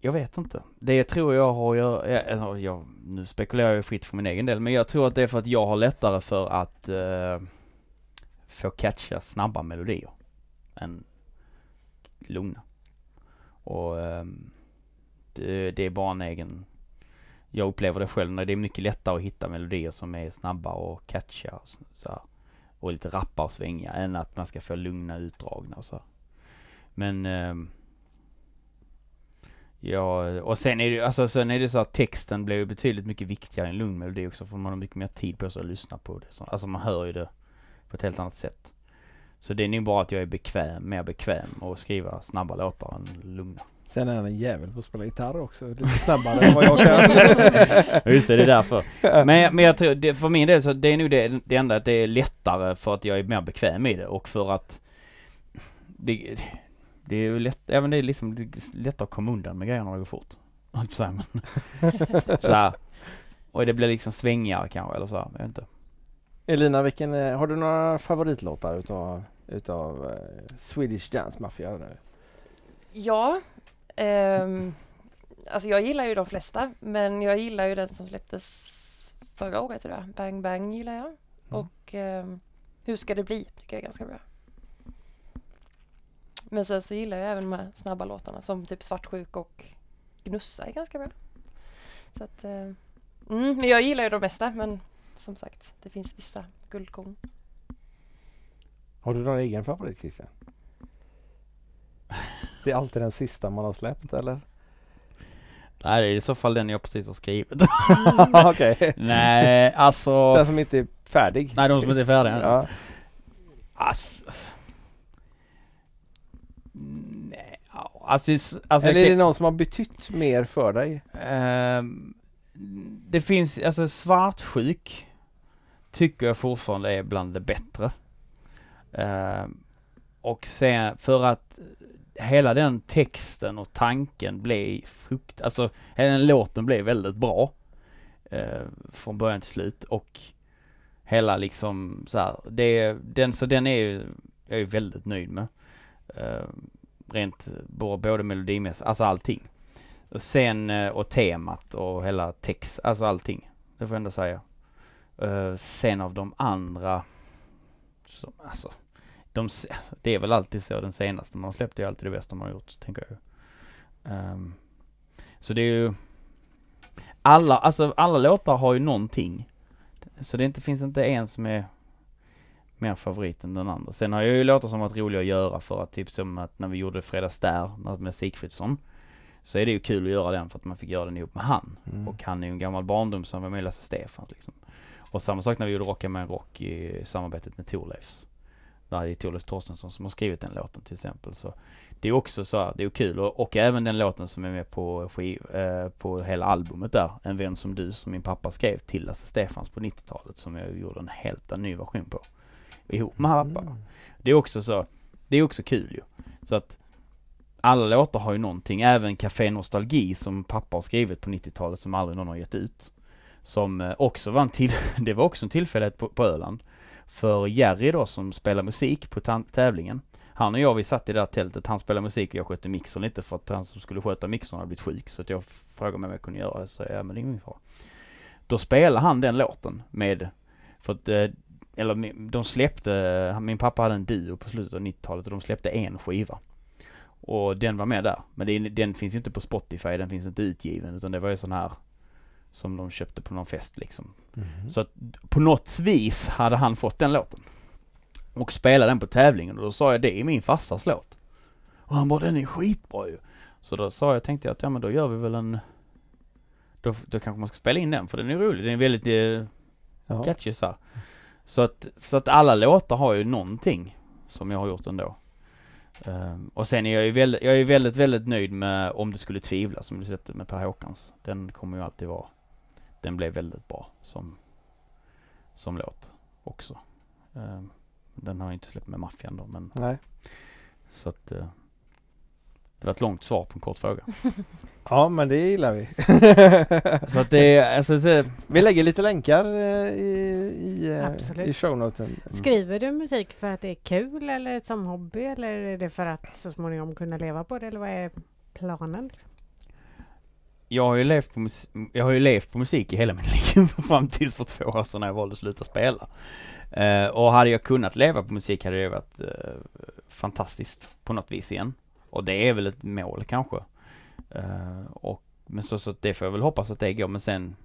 jag vet inte. Det tror jag har att göra, ja, eller jag, nu spekulerar jag fritt för min egen del, men jag tror att det är för att jag har lättare för att eh, få catcha snabba melodier än lugna. Och ehm, det, det är bara en egen, jag upplever det själv när det är mycket lättare att hitta melodier som är snabba och catchiga och, så, här, och lite rappa och svänga än att man ska få lugna utdragna så här. Men eh, Ja, och sen är det alltså sen är det så att texten blir ju betydligt mycket viktigare i en lugn melodi också för man har mycket mer tid på sig att lyssna på det. Så, alltså man hör ju det på ett helt annat sätt. Så det är nog bara att jag är bekväm, mer bekväm och skriva snabba låtar än lugna. Sen är han en jävel på att spela gitarr också. Lite snabbare än vad jag kan. <laughs> Just det, det är därför. Men, men jag tror, det, för min del så det är nog det, det enda att det är lättare för att jag är mer bekväm i det och för att det, det är ju lätt, även det är liksom det är lättare att komma undan med grejerna när det går fort. <laughs> så här. Och det blir liksom svängigare kanske eller så här, jag vet inte. Elina, vilken, eh, har du några favoritlåtar utav, utav eh, Swedish Dance Mafia nu? Ja, ehm, alltså jag gillar ju de flesta, men jag gillar ju den som släpptes förra året tror jag. Bang Bang gillar jag. Och ehm, Hur ska det bli tycker jag är ganska bra. Men sen så gillar jag även de här snabba låtarna som typ Svartsjuk och Gnussa är ganska bra. Så att, eh, mm, men jag gillar ju de mesta, men som sagt, det finns vissa guldkorn. Har du någon egen favorit Christian? <laughs> Det är alltid den sista man har släppt eller? Nej, det är i så fall den jag precis har skrivit. <laughs> Okej. Nej, alltså. Den som inte är färdig? Nej, de som inte är färdiga. Ja. Alltså. Nej, alltså, alltså eller är det någon som har betytt mer för dig? Ehm, det finns, alltså svartsjuk tycker jag fortfarande är bland det bättre. Ehm, och sen för att hela den texten och tanken blev frukt, alltså hela den låten blev väldigt bra. eh, från början till slut och hela liksom så här, det, den, så den är ju, jag är väldigt nöjd med. Eh, rent både melodimässigt, alltså allting. Och sen, eh, och temat och hela text, alltså allting. Det får jag ändå säga. Uh, sen av de andra, som, alltså, de, det är väl alltid så den senaste man har släppt är alltid det bästa man har gjort, tänker jag. Ehm, så det är ju, alla, alltså alla låtar har ju någonting. Så det inte, finns inte en som är mer favorit än den andra. Sen har jag ju låtar som varit roliga att göra för att typ som att när vi gjorde Fredags där med Sigfridsson så är det ju kul att göra den för att man fick göra den ihop med han. Mm. Och han är ju en gammal barndom som var med i Lasse Stefans liksom. Och samma sak när vi gjorde Rocka med en rock i samarbetet med Thorleifs. Där är Thorleifs Torstensson som har skrivit den låten till exempel. Så det är också så här, det är kul. Och, och även den låten som är med på, skiv, eh, på hela albumet där. En vän som du som min pappa skrev till Lasse Stefans på 90-talet. Som jag gjorde en helt ny version på. Ihop med pappa. Mm. Det är också så, det är också kul ju. Så att alla låtar har ju någonting, även Café Nostalgi som pappa har skrivit på 90-talet som aldrig någon har gett ut. Som eh, också var en till, <laughs> det var också en tillfällighet på, på Öland. För Jerry då som spelar musik på tävlingen. Han och jag vi satt i det där tältet, han spelade musik och jag skötte mixern lite för att han som skulle sköta mixern hade blivit sjuk. Så att jag frågade mig om jag kunde göra det, så ja men det är ingen fara. Då spelade han den låten med, för att eh, eller de släppte, min pappa hade en duo på slutet av 90-talet och de släppte en skiva. Och den var med där. Men det, den finns ju inte på Spotify, den finns inte utgiven utan det var ju sån här som de köpte på någon fest liksom. Mhm. Så att på något vis hade han fått den låten. Och spelade den på tävlingen och då sa jag det är min farsas låt. Och han bara den är skitbra ju. Så då sa jag, tänkte jag att ja men då gör vi väl en då, då kanske man ska spela in den för den är rolig. Den är väldigt eh, catchy så här. Så att, så att alla låtar har ju någonting som jag har gjort ändå. Ehm, och sen är jag ju väldigt, jag är väldigt, väldigt nöjd med Om du skulle tvivla som du släppte med Per Håkans. Den kommer ju alltid vara, den blev väldigt bra som, som låt också. Ehm, den har inte släppt med Maffian då men Nej. så att eh, det var ett långt svar på en kort fråga. <laughs> Ja men det gillar vi. <laughs> Så att det är, alltså det, vi lägger lite länkar eh, i, i, eh, Absolut. i shownoten. Mm. Skriver du musik för att det är kul eller som hobby eller är det för att så småningom kunna leva på det eller vad är planen? Jag har ju levt på, mus- jag har ju levt på musik i hela mitt <laughs> liv fram tills för två år sedan när jag valde att sluta spela. Uh, och hade jag kunnat leva på musik hade det varit uh, fantastiskt på något vis igen. Och det är väl ett mål kanske. Uh, och, men så, så det får jag väl hoppas att det går men sen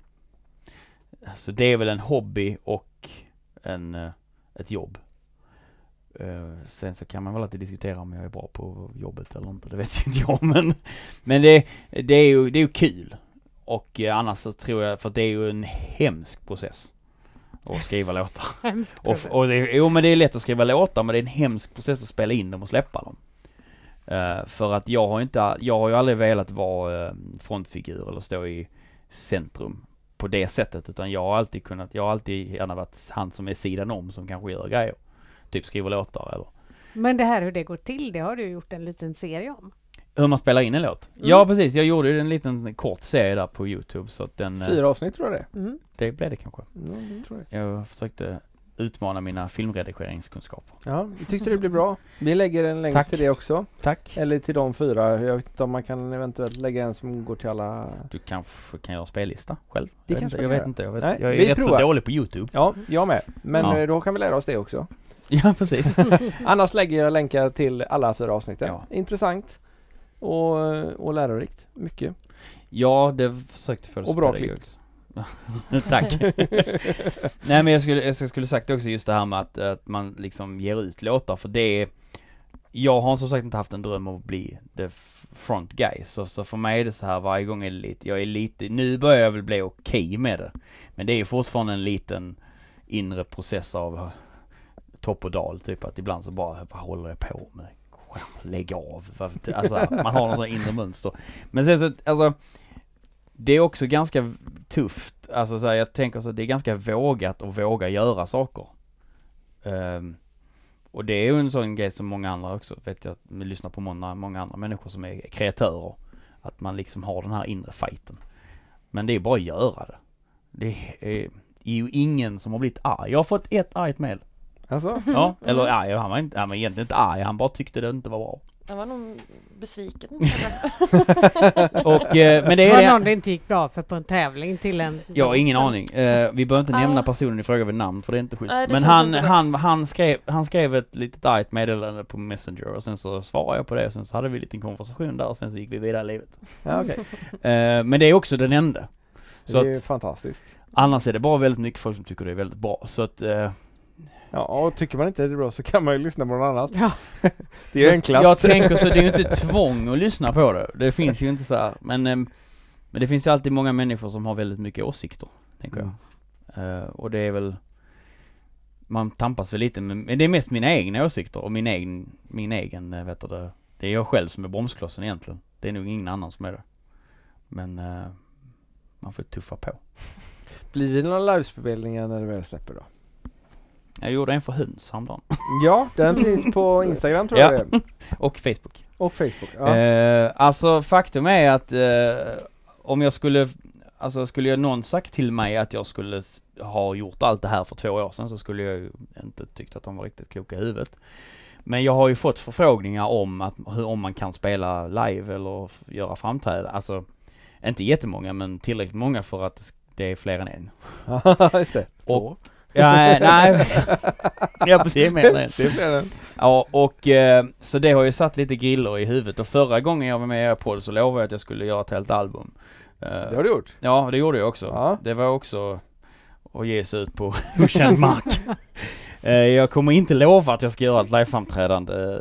Så det är väl en hobby och en, ett jobb. Eh, sen så kan man väl alltid diskutera om jag är bra på jobbet eller inte, det vet ju inte jag men Men det, det är ju, det är ju kul. Och eh, annars så tror jag, för det är ju en hemsk process. Att skriva låtar. <laughs> Hemskt Och, process. och det, jo men det är lätt att skriva låtar men det är en hemsk process att spela in dem och släppa dem. Eh, för att jag har inte, jag har ju aldrig velat vara uh, frontfigur eller stå i centrum på det sättet utan jag har alltid kunnat, jag har alltid gärna varit han som är sidan om som kanske gör grejer. Typ skriver låtar eller Men det här hur det går till, det har du gjort en liten serie om. hur man spelar in en låt. Mm. Ja precis, jag gjorde ju en liten kort serie där på Youtube så att den, eh, Fyra avsnitt tror jag det Mm. det blev det kanske. mm. Tror jag. Jag försökte utmana mina filmredigeringskunskaper. Ja, vi tyckte det blev bra. Vi lägger en länk Tack. till det också. Tack. Eller till de fyra. Jag vet inte om man kan eventuellt lägga en som går till alla. Du kanske kan göra spellista själv? Det jag vet kanske inte, jag vet inte. Jag, vet, Nej, jag är vi rätt provar. så dålig på Youtube. Ja, jag med. Men Ja. eh, då kan vi lära oss det också. <laughs> Ja, precis. <laughs> Annars lägger jag länkar till alla fyra avsnitten. Ja. Intressant. Och, och lärorikt. Mycket. ja, det försökte det Och bra pedagogiskt. <laughs> Tack. Nej men jag skulle, jag skulle sagt också just det här med att, att man liksom ger ut låtar för det är Jag har som sagt inte haft en dröm om att bli the front guy så, så för mig är det så här varje gång är det lite, jag är lite, nu börjar jag väl bli okej med det. Men det är fortfarande en liten inre process av topp och dal typ att ibland så bara, vad håller jag på med? Lägg av. Alltså man har någon sån inre mönster. Men sen så, alltså det är också ganska tufft, alltså så här, jag tänker så det är ganska vågat att våga göra saker. Um, och det är ju en sån grej som många andra också, vet jag, vi lyssnar på många, många andra människor som är kreatörer. Att man liksom har den här inre fighten. Men det är bara att göra det. Det är, är ju ingen som har blivit arg. Jag har fått ett argt mail. Alltså? Ja, eller arg, han var, inte, han var egentligen inte arg, han bara tyckte det inte var bra. Jag var nog besviken. <laughs> Och, eh, men det var är någon det inte gick bra för på en tävling till en... Jag har ingen aning. Eh, vi behöver inte Ah. nämna personen i fråga vid namn för det är inte schysst. Nej, det Men han, han, han, skrev, han skrev ett litet argt meddelande på Messenger och sen så svarade jag på det och sen så hade vi en liten konversation där och sen så gick vi vidare i livet. Ja, okej. <laughs> Eh, men det är också den enda. Så det är att fantastiskt. annars är det bara väldigt mycket folk som tycker det är väldigt bra. Så att eh, Ja, och tycker man inte det är bra så kan man ju lyssna på något annat. Ja, <laughs> Det är så enklast. Jag tänker så det är ju inte <laughs> tvång att lyssna på det. Det finns ju inte så här. Men, ehm, men det finns ju alltid många människor som har väldigt mycket åsikter, tänker jag. Mm. Eh, och det är väl Man tampas väl lite med, men det är mest mina egna åsikter och min egen, min egen, eh, vet du det, är jag själv som är bromsklossen egentligen. Det är nog ingen annan som är det. Men eh, man får tuffa på. Blir det några livespelningar när det väl släpper då? Jag gjorde en för höns häromdagen. Ja, den finns på Instagram tror Ja. jag det är. <laughs> Och Facebook. Och Facebook. Ja. Eh, alltså faktum är att eh, om jag skulle, alltså skulle jag någon sagt till mig att jag skulle ha gjort allt det här för två år sedan så skulle jag ju inte tyckt att de var riktigt kloka i huvudet. Men jag har ju fått förfrågningar om att, hur, om man kan spela live eller göra framträdanden. Alltså, inte jättemånga men tillräckligt många för att det är fler än en. <laughs> Just det. Och, ja, <laughs> nej, ja precis. Det blir den. Ja, och eh, så det har ju satt lite griller i huvudet och förra gången jag var med i er podd så lovade jag att jag skulle göra ett helt album. Eh, Det har du gjort. Ja, det gjorde jag också. Ja. Det var också att ge sig ut på <laughs> okänd mark. Eh, jag kommer inte lova att jag ska göra ett liveframträdande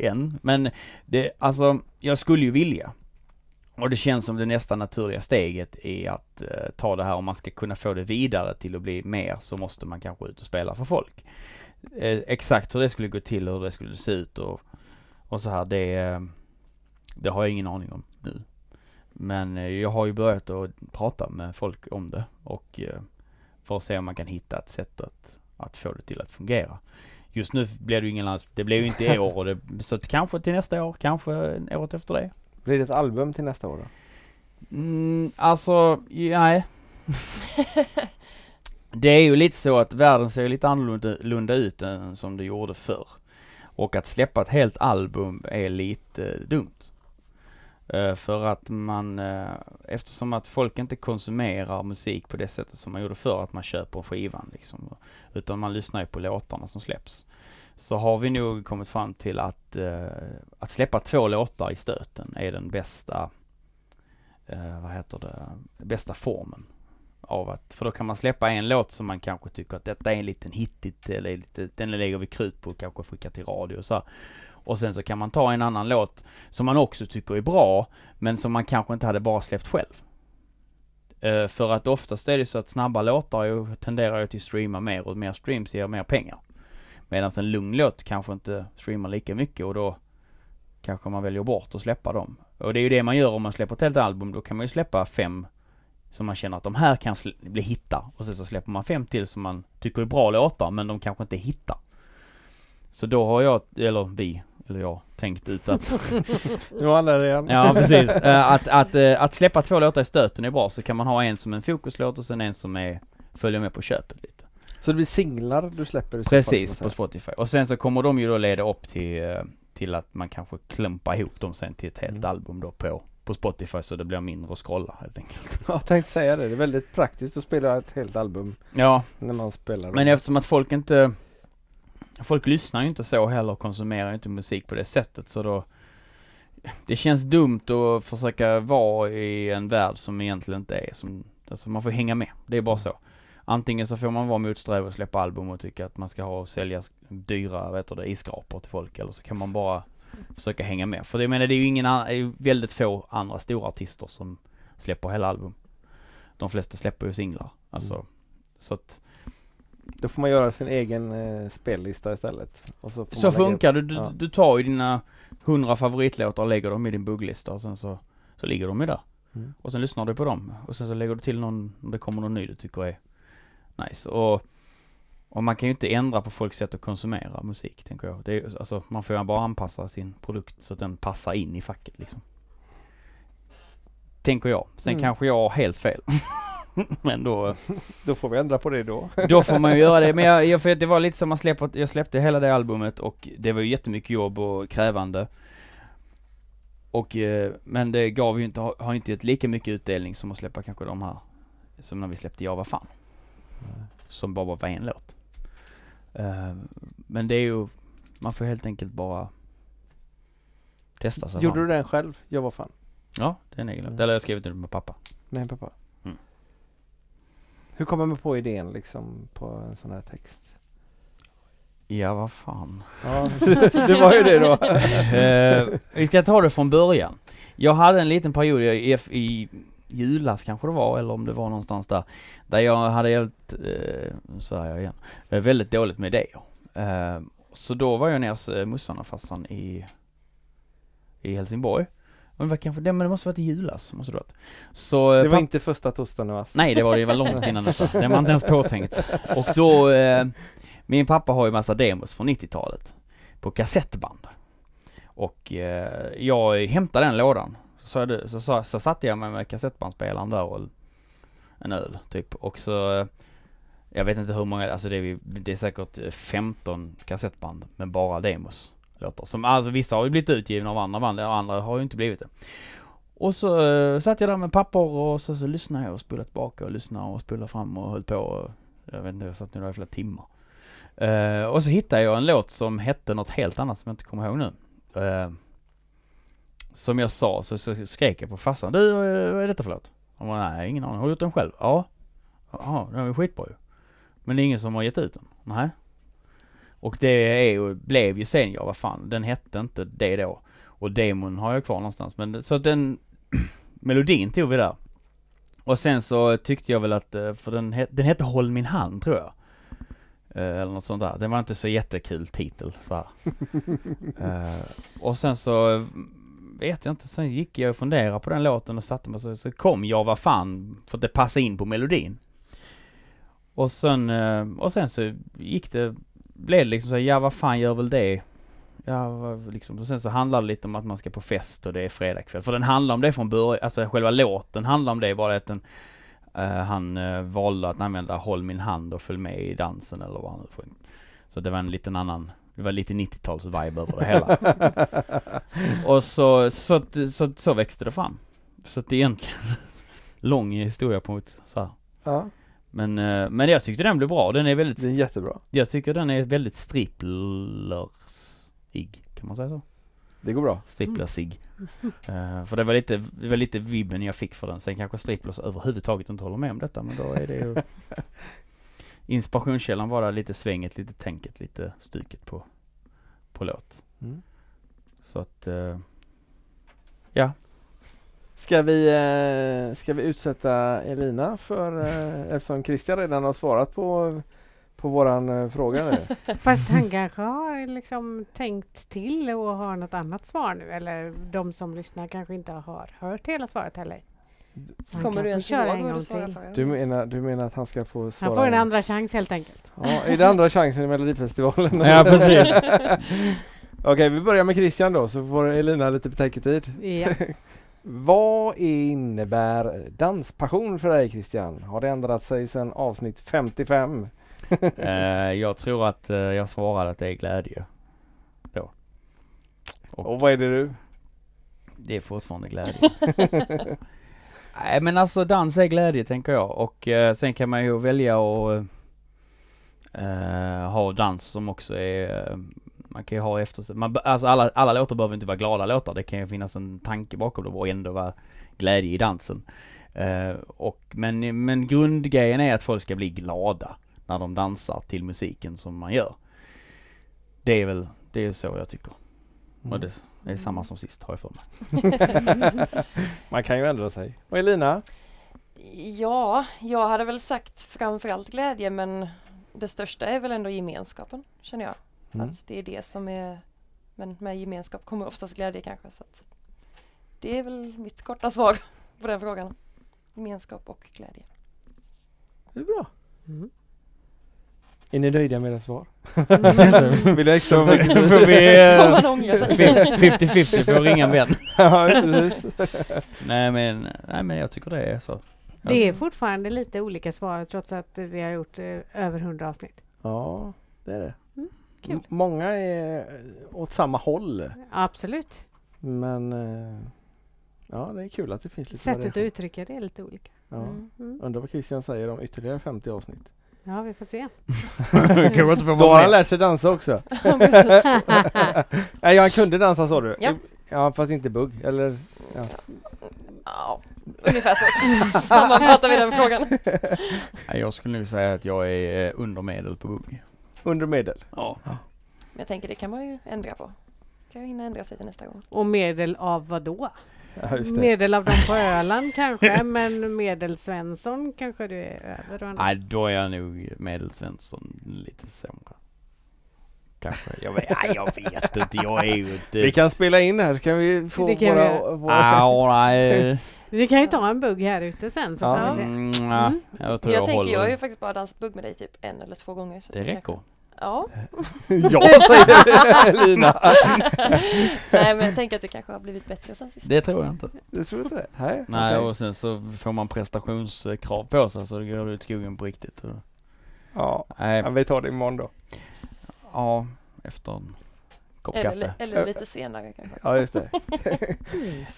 än, men det, alltså, jag skulle ju vilja. Och det känns som det nästa naturliga steget är att eh, ta det här, om man ska kunna få det vidare till att bli mer så måste man kanske ut och spela för folk. Eh, exakt hur det skulle gå till, och hur det skulle se ut och, och så här, det, eh, det har jag ingen aning om nu. Men eh, jag har ju börjat att prata med folk om det och eh, för att se om man kan hitta ett sätt att, att få det till att fungera. Just nu blir det ju ingen lands, det blir ju inte i år och det, så kanske till nästa år, kanske året efter det. Blir det ett album till nästa år då? Mm, alltså, nej. det är ju lite så att världen ser lite annorlunda ut än som det gjorde förr. Och att släppa ett helt album är lite dumt. Eh, för att man, eh, eftersom att folk inte konsumerar musik på det sättet som man gjorde förr, att man köper skivan liksom. Utan man lyssnar ju på låtarna som släpps. Så har vi nog kommit fram till att, eh, att släppa två låtar i stöten är den bästa, eh, vad heter det, bästa formen. Av att, för då kan man släppa en låt som man kanske tycker att detta är en liten hittigt eller lite, den lägger vi krut på och kanske skickar till radio och så här. Och sen så kan man ta en annan låt som man också tycker är bra, men som man kanske inte hade bara släppt själv. Eh, för att oftast är det så att snabba låtar ju, tenderar ju till att streama mer och mer streams ger mer pengar. Medan en lugn låt kanske inte streamar lika mycket och då kanske man väljer bort att släppa dem. Och det är ju det man gör om man släpper ett helt album. Då kan man ju släppa fem som man känner att de här kan bli hittar. Och sen så släpper man fem till som man tycker är bra låtar men de kanske inte hittar. Så då har jag, eller vi, eller jag, tänkt ut att... nu var han där igen. ja precis. Uh, att, att, uh, att släppa två låtar i stöten är bra. Så kan man ha en som en fokuslåt och sen en som är, följer med på köpet lite. Så det blir singlar du släpper? Precis, på Spotify. Och sen så kommer de ju då leda upp till, uh, till att man kanske klumpar ihop dem sen till ett helt mm. album då på på Spotify så det blir mindre att scrolla helt enkelt. <laughs> Ja, jag tänkte säga det. Det är väldigt praktiskt att spela ett helt album. Ja. När man spelar. Men eftersom att folk inte Folk lyssnar ju inte så heller och konsumerar ju inte musik på det sättet så då Det känns dumt att försöka vara i en värld som egentligen inte är som Alltså man får hänga med. Det är bara så. Antingen så får man vara motsträvig och släppa album och tycka att man ska ha och sälja dyra, vad heter det, iskrapor till folk eller så kan man bara försöka hänga med. För det, jag menar det är ju ingen annan, det är väldigt få andra stora artister som släpper hela album. De flesta släpper ju singlar. Alltså, mm. så att då får man göra sin egen eh, spellista istället. så, så funkar det. Du, ja. du tar ju dina hundra favoritlåtar och lägger dem i din bugglista och sen så, så ligger de ju där. Mm. Och sen lyssnar du på dem och sen så lägger du till någon, om det kommer någon ny du tycker är nice. Och, och man kan ju inte ändra på folks sätt att konsumera musik, tänker jag. Det är, alltså, man får ju bara anpassa sin produkt så att den passar in i facket liksom. Tänker jag. Sen mm. kanske jag har helt fel. <laughs> men då... <laughs> då får vi ändra på det då. <laughs> då får man ju göra det. Men jag, jag, för det var lite som man släppte, jag släppte hela det albumet och det var ju jättemycket jobb och krävande. Och, eh, men det gav ju inte, har inte gett lika mycket utdelning som att släppa kanske de här, som när vi släppte Jag var fan. Mm. Som bara var en låt. Uh, men det är ju, man får helt enkelt bara testa sig Gjorde fram. du den själv? Jag var fan? Ja, det är en egen låt. Mm. Eller jag skrivit den med pappa. Med pappa? Hur kommer man på idén liksom på en sån här text? Ja, vad fan. Ja, <laughs> det var ju det då. uh, vi ska ta det från början. Jag hade en liten period i, i julas kanske det var, eller om det var någonstans där, där jag hade helt, uh, så är jag igen, uh, väldigt dåligt med idéer. Uh, så då var jag nere hos uh, morsan och farsan i, i Helsingborg. Men det, kanske, det, men det måste varit i julas, måste det varit. Så, det var inte första torsdagen mars? Nej, det var det var långt innan detta. Det var inte ens påtänkt. Och då, eh, min pappa har ju massa demos från 90-talet på kassettband. Och eh, jag hämtade den lådan. Så, det, så, så, så satte jag mig med kassettbandspelaren där och en öl typ. Och så, eh, jag vet inte hur många, alltså det är, det är säkert eh, 15 kassettband med bara demos låtar. Som, alltså vissa har ju blivit utgivna av andra band, och andra har ju inte blivit det. Och så uh, satt jag där med papper och så, så lyssnade jag och spolade tillbaka och lyssnade och spolade fram och höll på. Och, jag vet inte, jag satt nu där i flera timmar. Uh, och så hittade jag en låt som hette något helt annat som jag inte kommer ihåg nu. Uh, som jag sa så, så skrek jag på farsan. Du, vad är detta för låt? Han bara, nej ingen aning. Har du gjort den själv? Ja. Ja, den var skitbra ju. Men det är ingen som har gett ut den? Nej. Och det är ju, blev ju sen, ja vad fan, den hette inte det då. Och demon har jag kvar någonstans. Men så den, <clears throat> melodin tog vi där. Och sen så tyckte jag väl att, eh, för den, het, den hette Håll min hand tror jag. Eh, eller något sånt där. Den var inte så jättekul titel så uh, <laughs> och sen så vet jag inte, sen gick jag och funderade på den låten och satte mig så, så kom jag vad fan för att det passade in på melodin. Och sen, eh, och sen så gick det blev det liksom så ja vad fan gör väl det? Ja, liksom. Och sen så handlar det lite om att man ska på fest och det är fredagkväll. För den handlar om det från början, alltså själva låten handlar om det, bara att den, uh, han uh, valde att använda Håll min hand och följ med i dansen eller vad han nu sjöng. Så det var en liten annan det var lite 90-tals-vibe över det hela. <laughs> och så, så, att- så, så växte det fram. Så att det är egentligen <laughs> lång historia på ett så här. Ja, Men, eh, men jag tyckte den blev bra. Den är väldigt, det är jättebra. jag tycker den är väldigt stripplersig. Kan man säga så? Det går bra. Stripplersig. <laughs> Eh, för det var lite, det var lite vibben jag fick för den. Sen kanske striplers överhuvudtaget inte håller med om detta men då är det ju Inspirationskällan var där lite svänget, lite tänket, lite stuket på, på låt. Mm. Så att, eh, Ska vi, eh, ska vi utsätta Elina för, eh, eftersom Christian redan har svarat på, på våran eh, fråga nu. <laughs> Fast han kanske har liksom tänkt till och har något annat svar nu. Eller de som lyssnar kanske inte har hört hela svaret heller. Så han Kommer du ens köra ihåg en vad du svarade till. förra Du menar, du menar att han ska få svara? Han får en andra chans helt enkelt. Ja, är det andra chansen i Melodifestivalen? Ja, precis. <laughs> Okej, vi börjar med Christian då så får Elina lite betänketid. Ja. <laughs> Vad innebär danspassion för dig Christian? Har det ändrat sig sedan avsnitt 55? <laughs> eh, jag tror att eh, jag svarade att det är glädje. Då. Och Och vad är det du? det är fortfarande glädje. Nej men alltså dans är glädje tänker jag och eh, sen kan man ju välja att eh, ha dans som också är eh, man kan ju ha efter man, alltså alla, alla låtar behöver inte vara glada låtar. Det kan ju finnas en tanke bakom det och ändå vara glädje i dansen. Eh, och, men, men grundgrejen är att folk ska bli glada när de dansar till musiken som man gör. Det är väl, det är så jag tycker. Och det, det är samma som sist har jag för mig. <laughs> Man kan ju ändra sig. Och Elina? Ja, jag hade väl sagt framförallt glädje men det största är väl ändå gemenskapen känner jag. Mm. Att det är det som är, men med gemenskap kommer oftast glädje kanske. Så att det är väl mitt korta svar på den frågan. Gemenskap och glädje. Det är bra. Mm. Är ni nöjda med era svar? Mm. <laughs> Vill du extra får vi- då får Får vi man ångra sig? 50-50 får ringa en vän. <laughs> <laughs> Nej men, nej men jag tycker det är så. Det är fortfarande lite olika svar trots att vi har gjort eh, över 100 avsnitt. Ja, det är det. Mm, kul. M- Många är åt samma håll. Absolut. Men eh, ja, det är kul att det finns lite Sättet att variation. uttrycka det är lite olika. Ja. Mm. Mm. Undrar vad Christian säger om ytterligare 50 avsnitt. Ja, vi får se. <laughs> Kanske inte får Då har vara med. lärt sig dansa också. <laughs> Ja. <laughs> Nej, han kunde dansa sa du? Ja. Ja, fast inte bugg. Eller? ja, ungefär så. Sammanfattar vi den frågan. Nej, Jag skulle nog säga att jag är eh, under medel på bugg. Under medel? Ja. Men jag tänker det kan man ju ändra på. Kan ju hinna ändra sig till nästa gång. Och medel av vad då? Ja, just det. Medel av dem på <laughs> Öland kanske, men medel Svensson kanske du är över? Nej, då är jag nog medelsvensson lite sämre. Kanske. Jag vet, nej, jag vet inte. Jag är ju inte... Vi kan spela in här, kan vi få Det kan vi våra... göra. våra... Nej. <laughs> Vi kan ju ta en bugg här ute sen så Ja. får vi se. Mm, ja, jag tror Jag, jag, tänker, håller. jag har ju faktiskt bara dansat bugg med dig typ en eller två gånger. Så Det jag räcker. Ja. ja, <laughs> säger Elina. <laughs> Nej men jag tänker att det kanske har blivit bättre sen sist. Det tror jag inte. Det tror inte. Nej, Nej, okej. och sen så får man prestationskrav på sig så det går ut skogen på riktigt. Ja, Nej, ja, vi tar det imorgon då. ja, efter en kopp Eller, kaffe. eller lite senare kanske. Ja, just det. <laughs>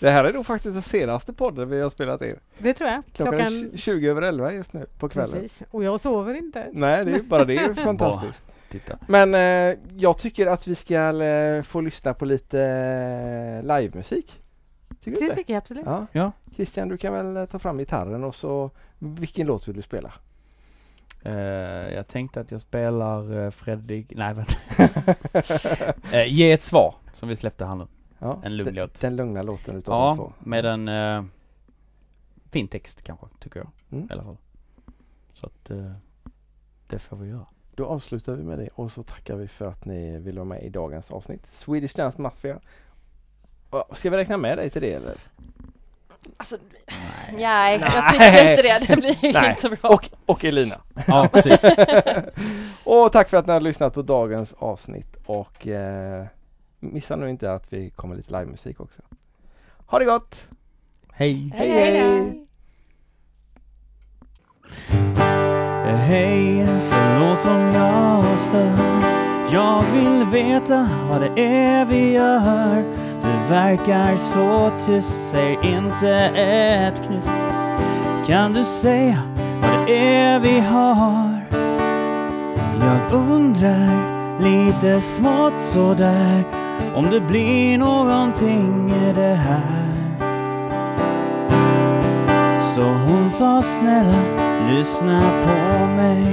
det här är nog faktiskt den senaste podden vi har spelat in. Det tror jag. Klockan, tj- 20 över 11 just nu på kvällen. Precis. Och jag sover inte. Nej, det är bara det är fantastiskt. Titta. Men eh, jag tycker att vi ska eh, få lyssna på lite eh, livemusik. Tycker du Det inte? tycker jag absolut. Ja. Ja. Christian, du kan väl eh, ta fram gitarren och så vilken låt vill du spela? Eh, jag tänkte att jag spelar uh, Fredrik, nej vänta. <laughs> Eh, ge ett svar som vi släppte här nu. Ja, En lugn den, låt. den lugna låten utav de Ja, två. med en uh, fin text kanske, tycker jag Mm. i alla fall. Så att eh, det får vi göra. Då avslutar vi med det och så tackar vi för att ni vill vara med i dagens avsnitt. Swedish Dance Mafia. Ska vi räkna med dig till det eller? Alltså, Nej. nej, jag tycker inte det. Det blir <laughs> Nej. inte bra. Och, och Elina. Ja, precis. <laughs> och tack för att ni har lyssnat på dagens avsnitt och eh, missa nu inte att vi kommer lite livemusik också. Ha det gott! Hej! Hej, hej. Hej, Hej, förlåt om jag stör Jag vill veta vad det är vi gör. Du verkar så tyst, säger inte ett knyst. Kan du säga vad det är vi har? Jag undrar lite smått sådär om det blir någonting i det här. Så hon sa snälla, lyssna på mig.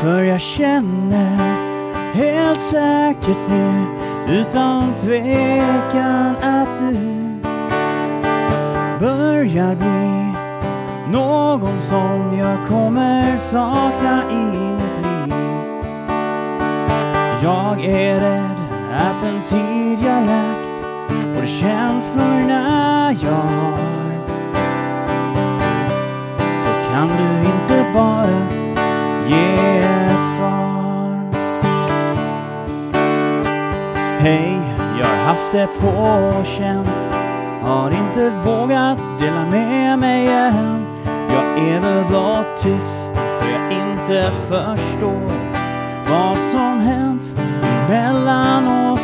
För jag känner helt säkert nu utan tvekan att du börjar bli någon som jag kommer sakna i mitt liv. Jag är rädd att den tid jag lärt känslorna jag har så kan du inte bara ge ett svar. Hej, jag har haft det på känn har inte vågat dela med mig än. Jag är väl blott tyst för jag inte förstår vad som hänt mellan oss.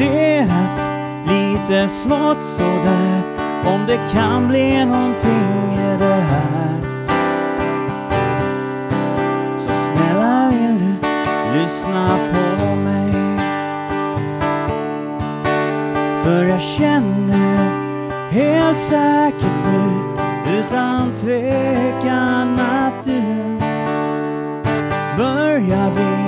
Funderat lite smått sådär om det kan bli någonting i det här. Så snälla vill du lyssna på mig. För jag känner helt säkert nu utan tvekan att du börjar bli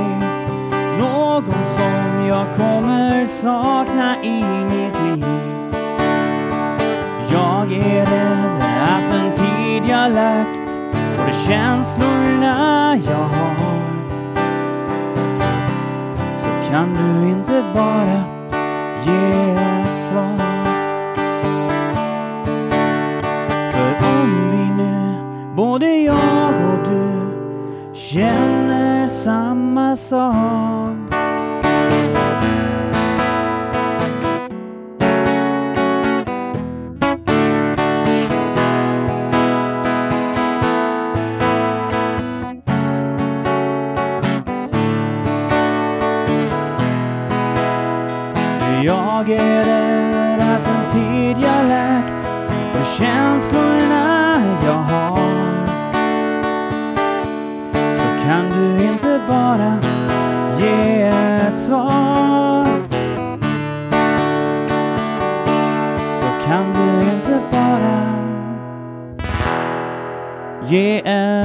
någon som jag kommer sakna i mitt liv. Jag är rädd att den tid jag lagt på de känslorna jag har så kan du inte bara ge ett svar. För om vi nu, både jag och du, känner samma sak För jag är rädd att den tid jag lagt på känslorna jag har. Så kan du inte bara ge ett svar. Så kan du inte bara ge ett